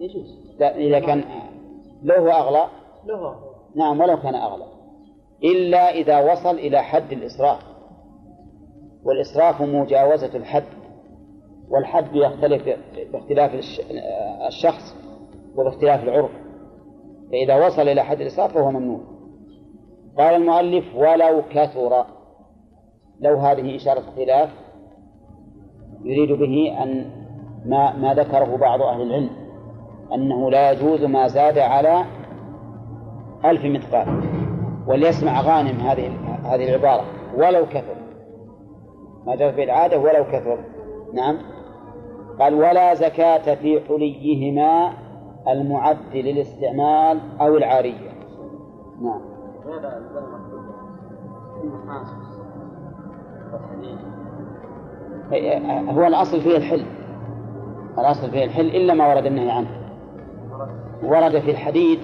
يجوز. لا إذا كان لو هو أغلى؟ له. نعم ولو كان أغلى. إلا إذا وصل إلى حد الإسراف. والإسراف مجاوزة الحد. والحد يختلف باختلاف الش- الشخص وباختلاف العرف. فإذا وصل إلى حد الإسراف فهو ممنوع. قال المؤلف ولو كثر لو هذه إشارة خلاف يريد به أن ما ما ذكره بعض أهل العلم أنه لا يجوز ما زاد على ألف مثقال وليسمع غانم هذه هذه العبارة ولو كثر. ما جرت به العادة ولو كثر. نعم. قال ولا زكاة في حليهما المعد للاستعمال أو العارية. نعم. هو الأصل فيه الحل. الأصل فيه الحل إلا ما ورد النهي عنه. ورد في الحديد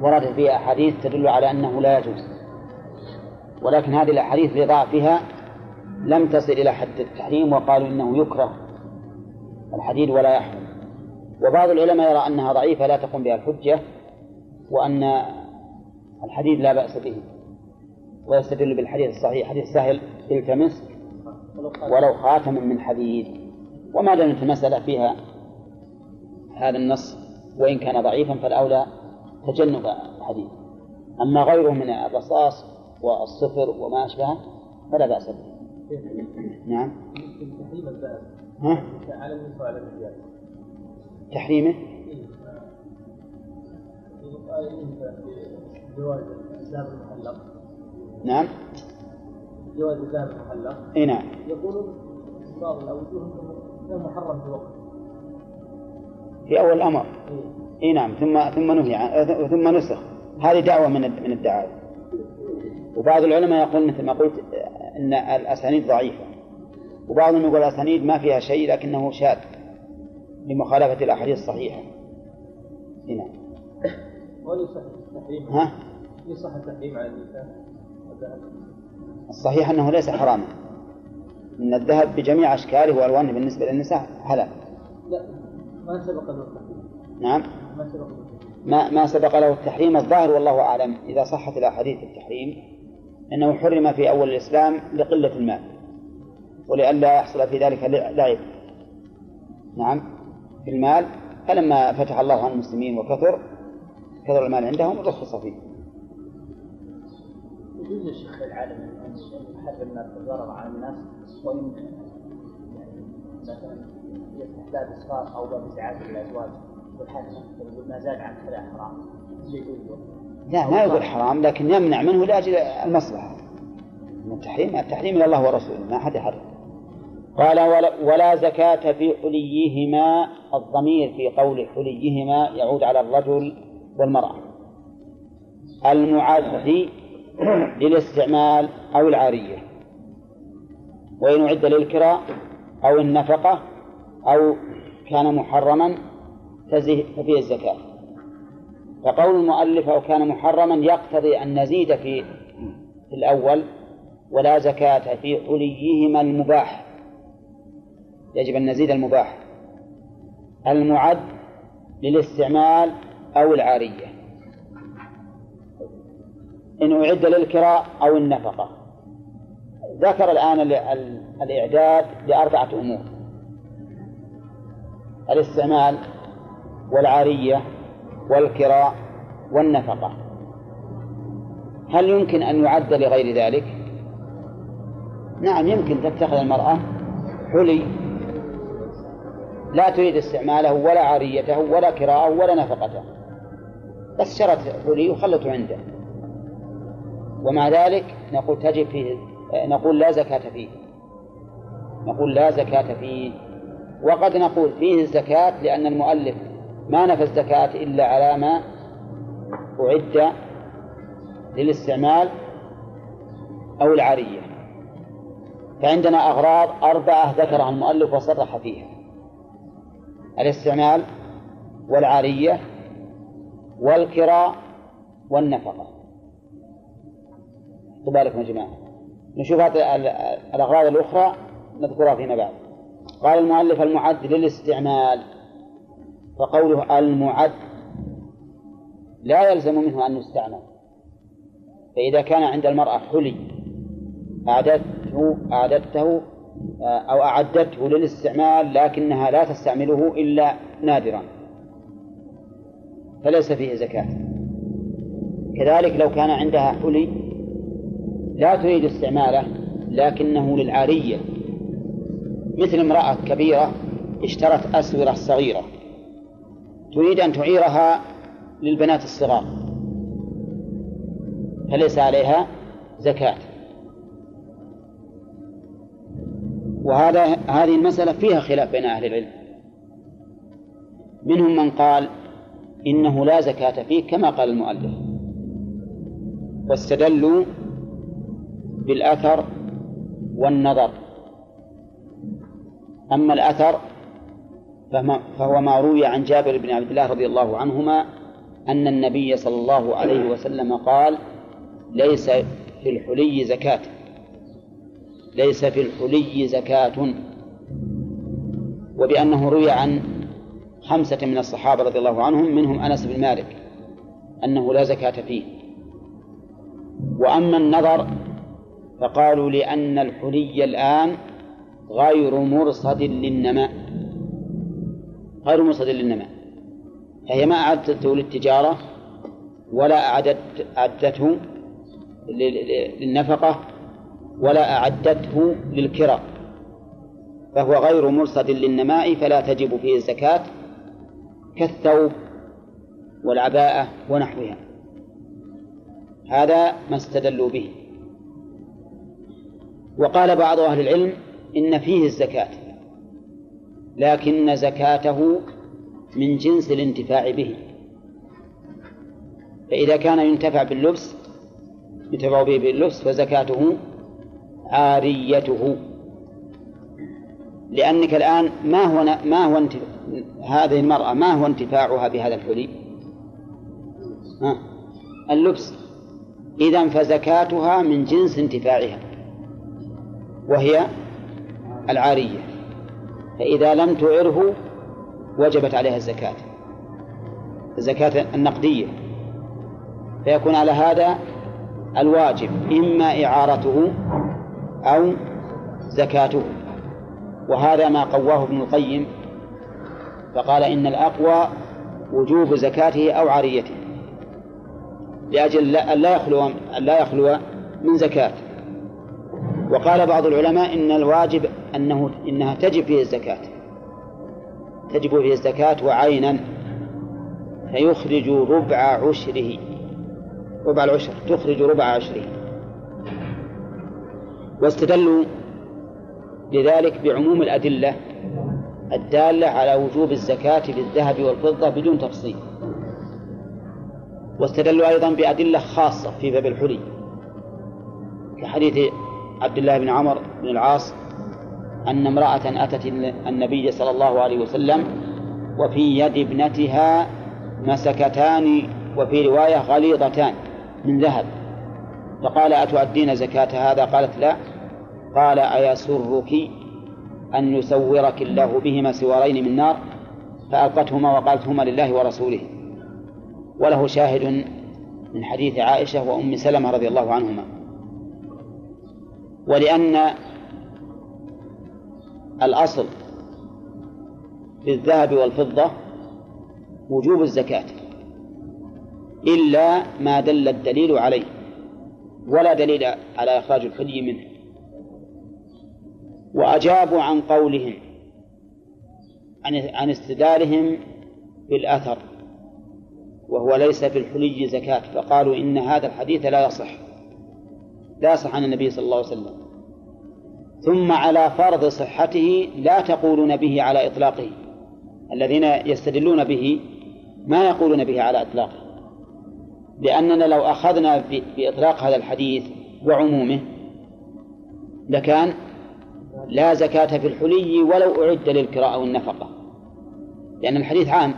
ورد فيه أحاديث تدل على أنه لا يجوز. ولكن هذه الأحاديث لضعفها لم تصل إلى حد التحريم وقالوا إنه يكره الحديد ولا يحرم. وبعض العلماء يرى أنها ضعيفة لا تقوم بها الحجة وأن الحديد لا بأس به. ويستدل بالحديث الصحيح حديث سهل التمس ولو خاتما من حديد. وما دامت المسألة فيها هذا النص وإن كان ضعيفا فالأولى تجنب الحديد أما غيره من الرصاص والصفر وما أشبهه فلا بأس به. نعم. ها؟ تحريمه؟ جواز الذهب المحلق. نعم. جواز الذهب المحلق. إي نعم. يقولون بعض الأوجه أنه محرم في وقت في أول الأمر. إي نعم. ثم ثم نهي عن ثم نسخ. هذه دعوة من من الدعاوى. وبعض العلماء يقول مثل ما قلت إن الأسانيد ضعيفة. وبعضهم يقول الأسانيد ما فيها شيء لكنه شاذ لمخالفة الأحاديث نعم. ويصح التحريم ها؟ يصح التحريم على النساء الذهب. الصحيح أنه ليس حراما. إن الذهب بجميع أشكاله وألوانه بالنسبة للنساء حلال. لا ما سبق له التحريم. نعم. ما سبق ما ما سبق له التحريم الظاهر والله أعلم. إذا صحت الاحاديث في التحريم إنه حرم في أول الإسلام لقلة المال. ولئلا يحصل في ذلك لعب. نعم. في المال فلما فتح الله على المسلمين وكثر كثر المال عندهم رخص فيه يجوز يا شيخ العالم إن يحرم ما الضرر على الناس وان يعني مثلا يفتح باب اسفار أو باب إزعاج للازواج والحاكم يقول ما زاد عن كذا حرام. لا ما يقول حرام لكن يمنع منه لأجل المصلحة. من التحريم التحريم إلى الله ورسوله ما حد يحرم. قال ولا, ولا زكاة في حليهما الضمير في قول حليهما يعود على الرجل والمرأة المعد للاستعمال أو العارية. وإن أعد للكراء أو النفقة أو كان محرما ففيه الزكاة. فقول المؤلف أو كان محرما يقتضي أن نزيد في الأول ولا زكاة في حليهما المباح. يجب أن نزيد المباح. المعد للاستعمال أو العارية. إن أعد للكراء أو النفقة. ذكر الآن الإعداد لأربعة أمور. الاستعمال والعارية والكراء والنفقة. هل يمكن أن يعد لغير ذلك؟ نعم يمكن تتخذ المرأة حلي. لا تريد استعماله ولا عاريته ولا كراءه ولا نفقته. بس شرت حلي وخلته عنده. ومع ذلك نقول تجب فيه نقول لا زكاة فيه. نقول لا زكاة فيه. وقد نقول فيه الزكاة لأن المؤلف ما نفى الزكاة إلا على ما أعد للاستعمال أو العارية. فعندنا أغراض أربعة ذكرها المؤلف وصرح فيها. الاستعمال والعارية والكراء والنفقة. بالكم يا جماعة. نشوف الأغراض الأخرى نذكرها فيما بعد. قال المؤلف المعد للاستعمال فقوله المعد لا يلزم منه أن يستعمل. فإذا كان عند المرأة حلي أعددته أعددته أو أعدته للاستعمال لكنها لا تستعمله إلا نادرا. فليس فيه زكاة. كذلك لو كان عندها حلي لا تريد استعماله لكنه للعارية. مثل امرأة كبيرة اشترت أسورة صغيرة. تريد أن تعيرها للبنات الصغار. فليس عليها زكاة. وهذا هذه المسألة فيها خلاف بين أهل العلم. منهم من قال إنه لا زكاة فيه كما قال المؤلف. واستدلوا بالأثر والنظر. أما الأثر فهو ما روي عن جابر بن عبد الله رضي الله عنهما أن النبي صلى الله عليه وسلم قال ليس في الحلي زكاة. ليس في الحلي زكاة. وبأنه روي عن خمسة من الصحابة رضي الله عنهم منهم أنس بن مالك أنه لا زكاة فيه. وأما النظر فقالوا لأن الحلي الآن غير مرصد للنماء. غير مرصد للنماء. فهي ما أعدته للتجارة ولا أعدت أعدته للنفقة ولا أعدته للكراء فهو غير مرصد للنماء فلا تجب فيه الزكاة. كالثوب والعباءة ونحوها. هذا ما استدلوا به. وقال بعض أهل العلم إن فيه الزكاة لكن زكاته من جنس الانتفاع به. فإذا كان ينتفع باللبس ينتفع به باللبس فزكاته عاريته. لأنك الآن ما هو ما هو انتف... هذه المرأة ما هو انتفاعها بهذا الحلي؟ ها؟ اللبس. إذا فزكاتها من جنس انتفاعها وهي العارية. فإذا لم تعره وجبت عليها الزكاة. الزكاة النقدية. فيكون على هذا الواجب إما إعارته أو زكاته. وهذا ما قواه ابن القيم فقال إن الأقوى وجوب زكاته أو عاريته لأجل أن لا يخلو أن لا يخلو من زكاة. وقال بعض العلماء إن الواجب أنه إنها تجب فيه الزكاة. تجب فيه الزكاة وعينا فيخرج ربع عشره. ربع العشر تخرج ربع عشره. واستدلوا لذلك بعموم الأدلة الدالة على وجوب الزكاة بالذهب والفضة بدون تفصيل. واستدلوا أيضا بأدلة خاصة في باب الحلي. كحديث عبد الله بن عمر بن العاص أن امرأة أتت النبي صلى الله عليه وسلم وفي يد ابنتها مسكتان وفي رواية غليظتان من ذهب. فقال أتؤدين زكاة هذا؟ قالت لا. قال أيسرك أن يسورك الله بهما سوارين من نار؟ فألقتهما وقالت هما لله ورسوله. وله شاهد من حديث عائشة وأم سلمة رضي الله عنهما. ولأن الأصل في الذهب والفضة وجوب الزكاة إلا ما دل الدليل عليه ولا دليل على إخراج الحلي منه. وأجابوا عن قولهم عن استدلالهم بالأثر وهو ليس في الحلي زكاة فقالوا إن هذا الحديث لا يصح لا يصح عن النبي صلى الله عليه وسلم. ثم على فرض صحته لا تقولون به على إطلاقه الذين يستدلون به ما يقولون به على إطلاقه لأننا لو أخذنا بإطلاق هذا الحديث وعمومه لكان لا زكاة في الحلي ولو أعد للكراء والنفقة. لأن الحديث عام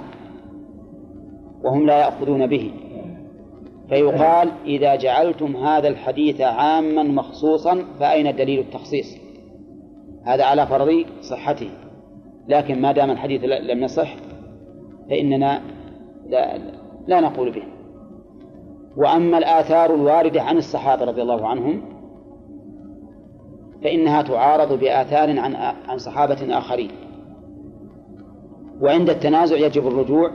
وهم لا يأخذون به. فيقال إذا جعلتم هذا الحديث عاما مخصوصا فأين دليل التخصيص؟ هذا على فرض صحته. لكن ما دام الحديث لم يصح فإننا لا, لا نقول به. وأما الآثار الواردة عن الصحابة رضي الله عنهم فإنها تعارض بآثار عن عن صحابة آخرين. وعند التنازع يجب الرجوع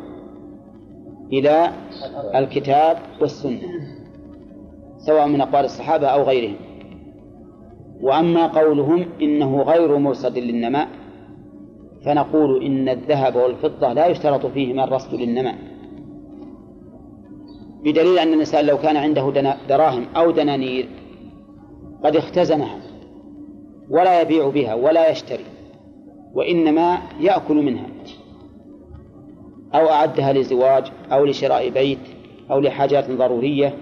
إلى الكتاب والسنة سواء من أقوال الصحابة أو غيرهم. وأما قولهم إنه غير مرصد للنماء فنقول إن الذهب والفضة لا يشترط فيهما الرصد للنماء. بدليل أن الإنسان لو كان عنده دراهم أو دنانير قد اختزنها. ولا يبيع بها ولا يشتري وإنما يأكل منها أو أعدها لزواج أو لشراء بيت أو لحاجات ضرورية.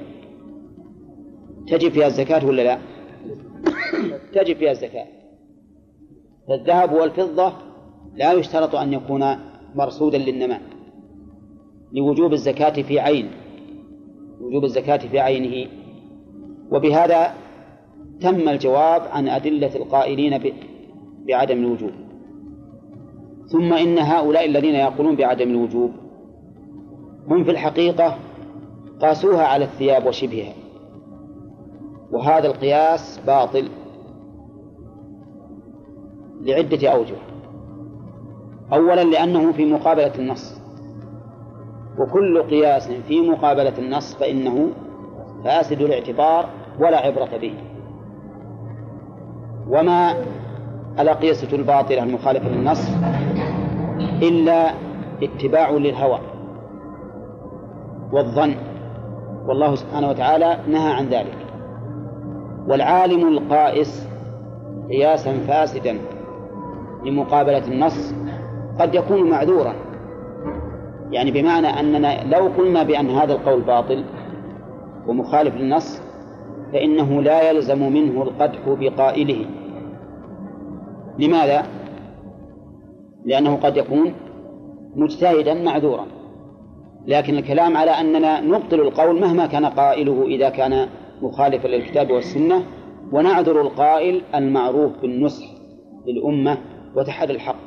تجب فيها الزكاة ولا لا؟ تجب فيها الزكاة. فالذهب والفضة لا يشترط أن يكون مرصودا للنماء لوجوب الزكاة في عين وجوب الزكاة في عينه. وبهذا تم الجواب عن أدلة القائلين بعدم الوجوب. ثم إن هؤلاء الذين يقولون بعدم الوجوب هم في الحقيقة قاسوها على الثياب وشبهها. وهذا القياس باطل لعدة أوجه. أولا لأنه في مقابلة النص. وكل قياس في مقابلة النص فإنه فاسد الاعتبار ولا عبرة به. وما الأقيسة الباطلة المخالفة للنص إلا اتباع للهوى والظن. والله سبحانه وتعالى نهى عن ذلك. والعالم القائس قياسا فاسدا لمقابلة النص قد يكون معذورا. يعني بمعنى أننا لو قلنا بأن هذا القول باطل ومخالف للنص فإنه لا يلزم منه القدح بقائله. لماذا؟ لأنه قد يكون مجتهدا معذورا. لكن الكلام على أننا نبطل القول مهما كان قائله إذا كان مخالفا للكتاب والسنة ونعذر القائل المعروف بالنصح للأمة وتحري الحق.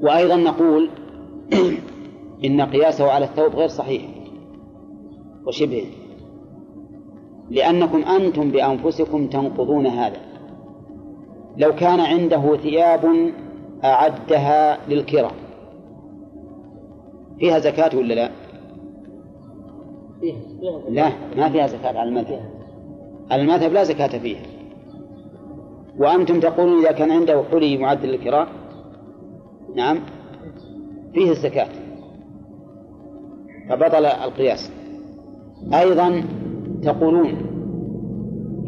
وأيضا نقول إن قياسه على الثوب غير صحيح وشبهه. لأنكم أنتم بأنفسكم تنقضون هذا. لو كان عنده ثياب أعدها للكرة فيها زكاة ولا لا؟ لا ما فيها زكاة على المذهب. على المذهب لا زكاة فيها. وأنتم تقولون إذا كان عنده حلي معدل للكراء نعم. فيه الزكاة. فبطل القياس. أيضا تقولون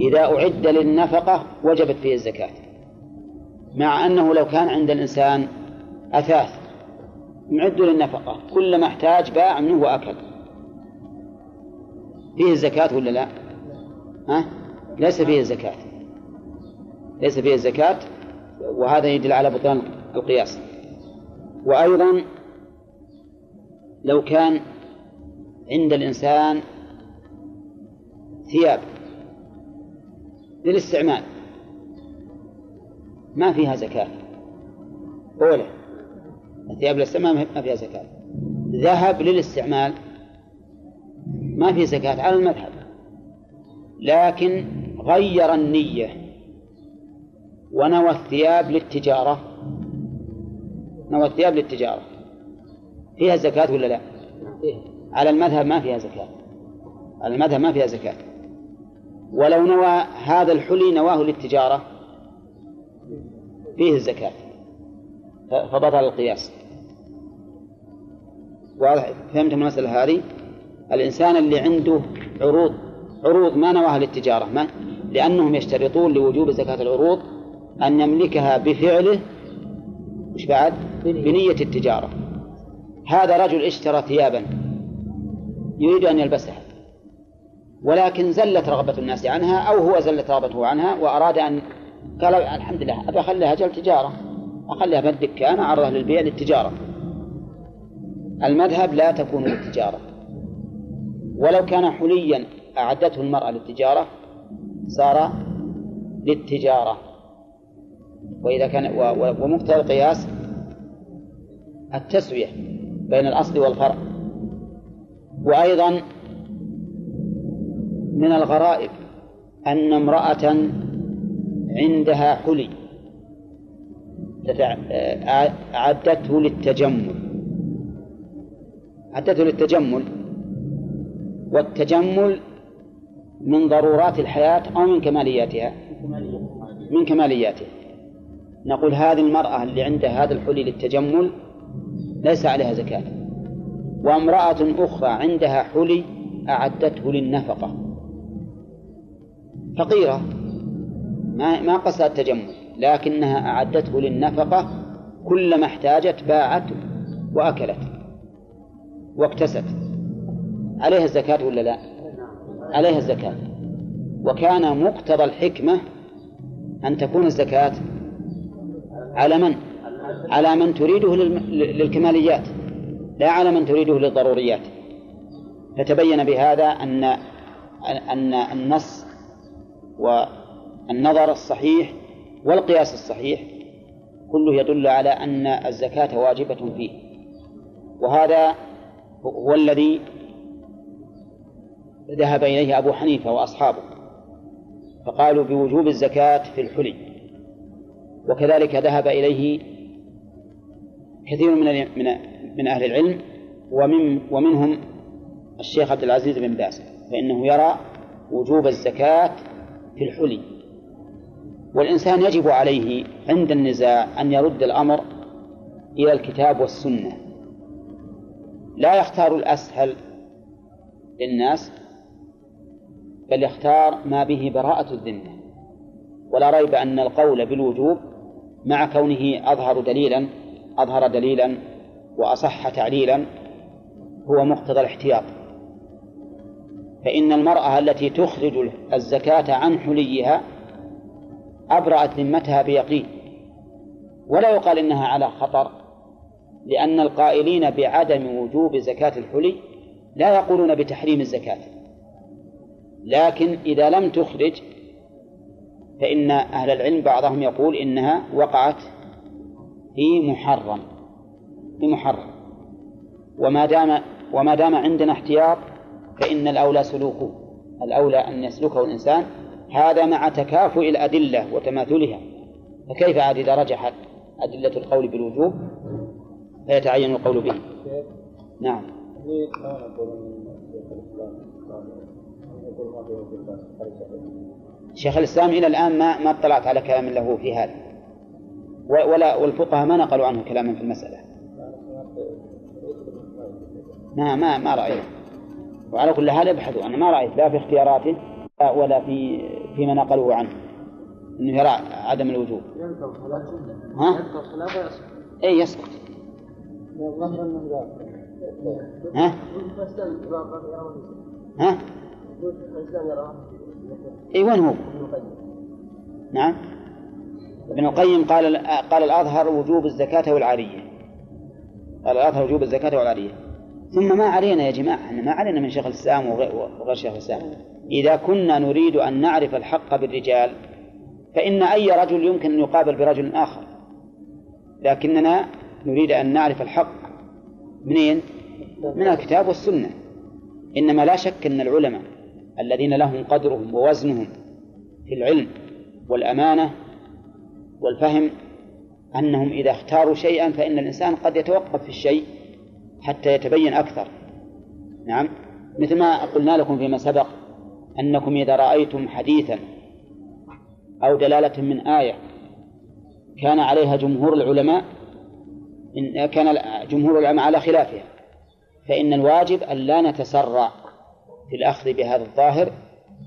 إذا أعد للنفقة وجبت فيه الزكاة مع أنه لو كان عند الإنسان أثاث معد للنفقة كلما احتاج باع منه وأكل فيه الزكاة ولا لا؟ ها؟ ليس فيه الزكاة ليس فيه الزكاة وهذا يدل على بطلان القياس وأيضا لو كان عند الإنسان ثياب للاستعمال. ما فيها زكاة. أولى الثياب للاستعمال ما فيها زكاة. ذهب للاستعمال ما في زكاة على المذهب. لكن غير النية ونوى الثياب للتجارة. نوى الثياب للتجارة. فيها زكاة ولا لا؟ على المذهب ما فيها زكاة. على المذهب ما فيها زكاة. ولو نوى هذا الحلي نواه للتجارة. فيه الزكاة. فبطل القياس. واضح؟ فهمتم المسألة هذه؟ الإنسان اللي عنده عروض عروض ما نواها للتجارة. ما؟ لأنهم يشترطون لوجوب زكاة العروض أن يملكها بفعله. وش بعد؟ بنية التجارة. هذا رجل اشترى ثيابا. يريد أن يلبسها. ولكن زلت رغبة الناس عنها أو هو زلت رغبته عنها وأراد أن قال الحمد لله أبي أخليها أجل تجارة أخليها في الدكان أعرضها للبيع للتجارة. المذهب لا تكون للتجارة. ولو كان حليا أعدته المرأة للتجارة صار للتجارة. وإذا كان ومقتضى القياس التسوية بين الأصل والفرع. وأيضا من الغرائب أن امرأة عندها حلي أعدته للتجمل. أعدته للتجمل. والتجمل من ضرورات الحياة أو من كمالياتها؟ من كمالياتها. نقول هذه المرأة اللي عندها هذا الحلي للتجمل ليس عليها زكاة. وامرأة أخرى عندها حلي أعدته للنفقة. فقيرة ما ما قصد التجمل لكنها أعدته للنفقة كلما احتاجت باعت وأكلت واكتست عليها الزكاة ولا لا؟ عليها الزكاة وكان مقتضى الحكمة أن تكون الزكاة على من؟ على من تريده للكماليات لا على من تريده للضروريات فتبين بهذا أن أن النص والنظر الصحيح والقياس الصحيح كله يدل على أن الزكاة واجبة فيه. وهذا هو الذي ذهب إليه أبو حنيفة وأصحابه فقالوا بوجوب الزكاة في الحلي. وكذلك ذهب إليه كثير من من أهل العلم ومن ومنهم الشيخ عبد العزيز بن باز فإنه يرى وجوب الزكاة في الحلي. والإنسان يجب عليه عند النزاع أن يرد الأمر إلى الكتاب والسنة. لا يختار الأسهل للناس بل يختار ما به براءة الذمة. ولا ريب أن القول بالوجوب مع كونه أظهر دليلا أظهر دليلا وأصح تعليلا هو مقتضى الاحتياط. فإن المرأة التي تخرج الزكاة عن حليها أبرأت ذمتها بيقين. ولا يقال إنها على خطر لأن القائلين بعدم وجوب زكاة الحلي لا يقولون بتحريم الزكاة. لكن إذا لم تخرج فإن أهل العلم بعضهم يقول إنها وقعت في محرم في محرم. وما دام وما دام عندنا احتياط فإن الأولى سلوكه الأولى أن يسلكه الإنسان هذا مع تكافؤ الأدلة وتماثلها. فكيف عاد إذا رجحت أدلة القول بالوجوب؟ فيتعين القول به. نعم. شيخ الإسلام إلى الآن ما ما اطلعت على كلام له في هذا. ولا والفقهاء ما نقلوا عنه كلاما في المسألة. ما ما ما رأيت وعلى كل حال ابحثوا أنا ما رأيت لا في اختياراته ولا في فيما نقلوه عنه. أنه يرى عدم الوجوب. ها؟ أي قال ها؟ ها؟ أي وين هو؟ نعم. ابن القيم قال قال الأظهر وجوب الزكاة والعارية. قال الأظهر وجوب الزكاة والعارية. ثم ما علينا يا جماعة ما علينا من شيخ الإسلام وغير شيخ الإسلام. إذا كنا نريد أن نعرف الحق بالرجال فإن أي رجل يمكن أن يقابل برجل آخر. لكننا نريد أن نعرف الحق منين؟ من الكتاب والسنة. إنما لا شك أن العلماء الذين لهم قدرهم ووزنهم في العلم والأمانة والفهم أنهم إذا اختاروا شيئا فإن الإنسان قد يتوقف في الشيء حتى يتبين أكثر. نعم. مثل ما قلنا لكم فيما سبق أنكم إذا رأيتم حديثا أو دلالة من آية كان عليها جمهور العلماء إن كان جمهور العلماء على خلافها فإن الواجب أن لا نتسرع في الأخذ بهذا الظاهر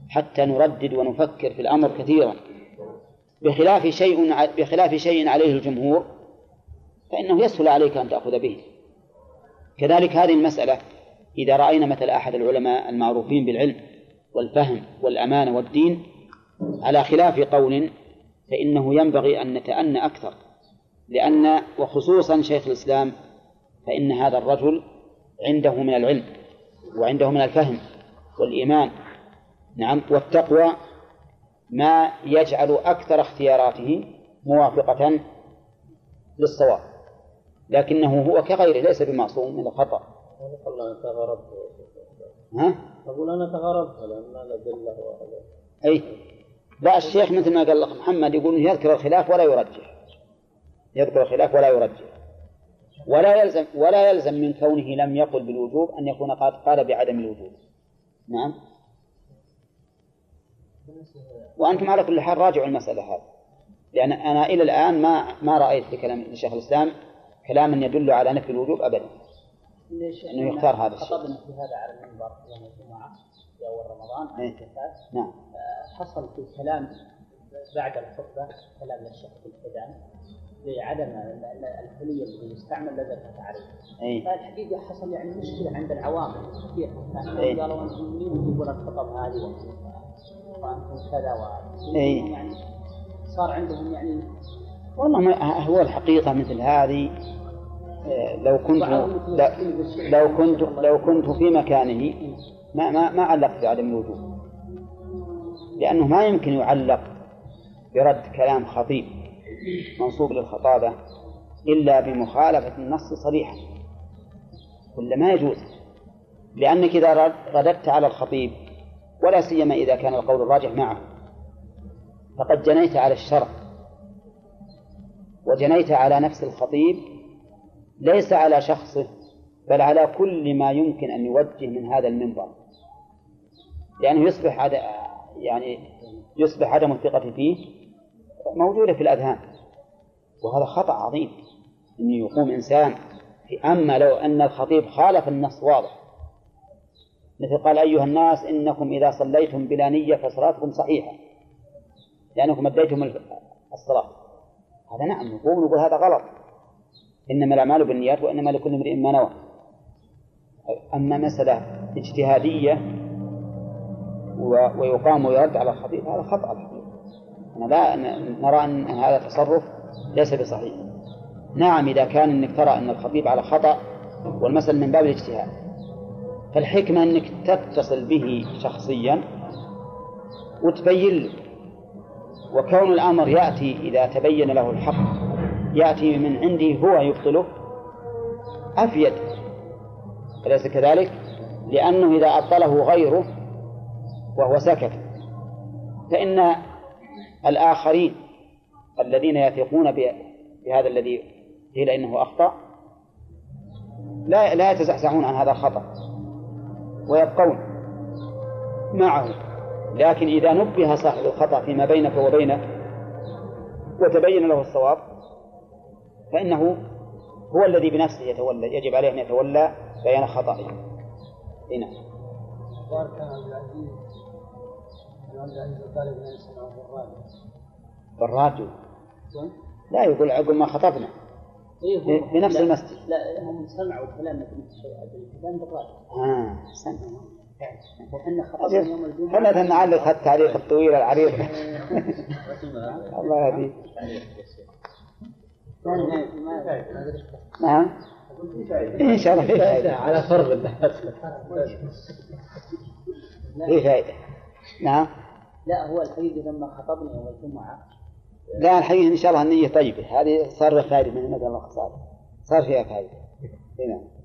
حتى نردد ونفكر في الأمر كثيرا. بخلاف شيء بخلاف شيء عليه الجمهور فإنه يسهل عليك أن تأخذ به. كذلك هذه المسألة إذا رأينا مثل أحد العلماء المعروفين بالعلم والفهم والأمانة والدين على خلاف قول فإنه ينبغي أن نتأنى أكثر. لأن وخصوصا شيخ الإسلام فإن هذا الرجل عنده من العلم وعنده من الفهم والإيمان. نعم والتقوى ما يجعل أكثر اختياراته موافقة للصواب. لكنه هو كغيره ليس بمعصوم من الخطأ. والله أنا تغربت ها؟ أقول أنا تغربت لأن الادله وهذا أي. لا الشيخ مثل ما قال الأخ محمد يقول يذكر الخلاف ولا يرجح. يذكر الخلاف ولا يرجح. ولا يلزم ولا يلزم من كونه لم يقل بالوجوب أن يكون قد قال بعدم الوجوب. نعم. وأنتم على كل حال راجعوا المسألة هذه. لأن أنا إلى الآن ما ما رأيت في كلام شيخ الإسلام كلاما يدل على نفي الوجوب أبدا ليش إنه يختار هذا الشيء. خطبنا في هذا على المنبر يوم الجمعة في أول رمضان عام إيه. الزكاة نعم آه، حصل في الكلام بعد الخطبة كلام للشيخ في الختام بعدم ال- ال- الحلي اللي يستعمل لا زكاة عليه. أي فالحقيقة حصل يعني مشكلة عند العوام كثير إيه. قالوا أنتم منين يجيبون الخطب هذه وأنتم كذا و إيه. يعني صار عندهم يعني والله ما هو الحقيقة مثل هذه لو كنت لو كنت لو كنت في مكانه ما ما ما علقت بعدم الوجوب لأنه ما يمكن يعلق برد كلام خطيب منصوب للخطابة إلا بمخالفة النص صريحا. ولا ما يجوز. لأنك إذا رد- رددت على الخطيب ولا سيما إذا كان القول الراجح معه فقد جنيت على الشرع وجنيت على نفس الخطيب ليس على شخصه بل على كل ما يمكن أن يوجه من هذا المنبر. لأنه يصبح عد... يعني يصبح عدم الثقة فيه موجودة في الأذهان. وهذا خطأ عظيم أن يقوم إنسان في أما لو أن الخطيب خالف النص واضح مثل قال أيها الناس إنكم إذا صليتم بلا نية فصلاتكم صحيحة لأنكم أديتم الصلاة. هذا نعم نقول نقول هذا غلط. إنما الأعمال بالنيات وإنما لكل امرئ ما نوى. أما مسألة اجتهادية ويقام ويرد على الخطيب هذا خطأ الحقيقة. أنا لا نرى أن هذا تصرف ليس بصحيح. نعم إذا كان أنك ترى أن الخطيب على خطأ والمسألة من باب الاجتهاد. فالحكمة أنك تتصل به شخصيا وتبين له. وكون الأمر يأتي إذا تبين له الحق يأتي من عنده هو يبطله أفيد. أليس كذلك؟ لأنه إذا أبطله غيره وهو سكت فإن الآخرين الذين يثقون بهذا الذي قيل إنه أخطأ لا لا يتزحزحون عن هذا الخطأ ويبقون معه. لكن إذا نبه صاحب الخطأ فيما بينك وبينه وتبين له الصواب فإنه هو الذي بنفسه يتولى يجب عليه أن يتولى بيان خطأه. هنا قال كان عبد العزيز عبد العزيز طالب بالراديو. لا يقول عقب ما خطبنا. إيه في- هو- في نفس لا- المسجد. لا هم سمعوا كلامنا في الكلام بالراديو. آه يوم الجمعة. خلنا نعلق التعليق الطويل العريض. الله يهديك. نعم. إن شاء الله في فائدة على فرض في فائدة نعم لا هو الحقيقة لما خطبنا يوم الجمعة. لا الحقيقة إن شاء الله النية طيبة. هذه صار فائدة من المدى الله صار فيها فائدة. نعم.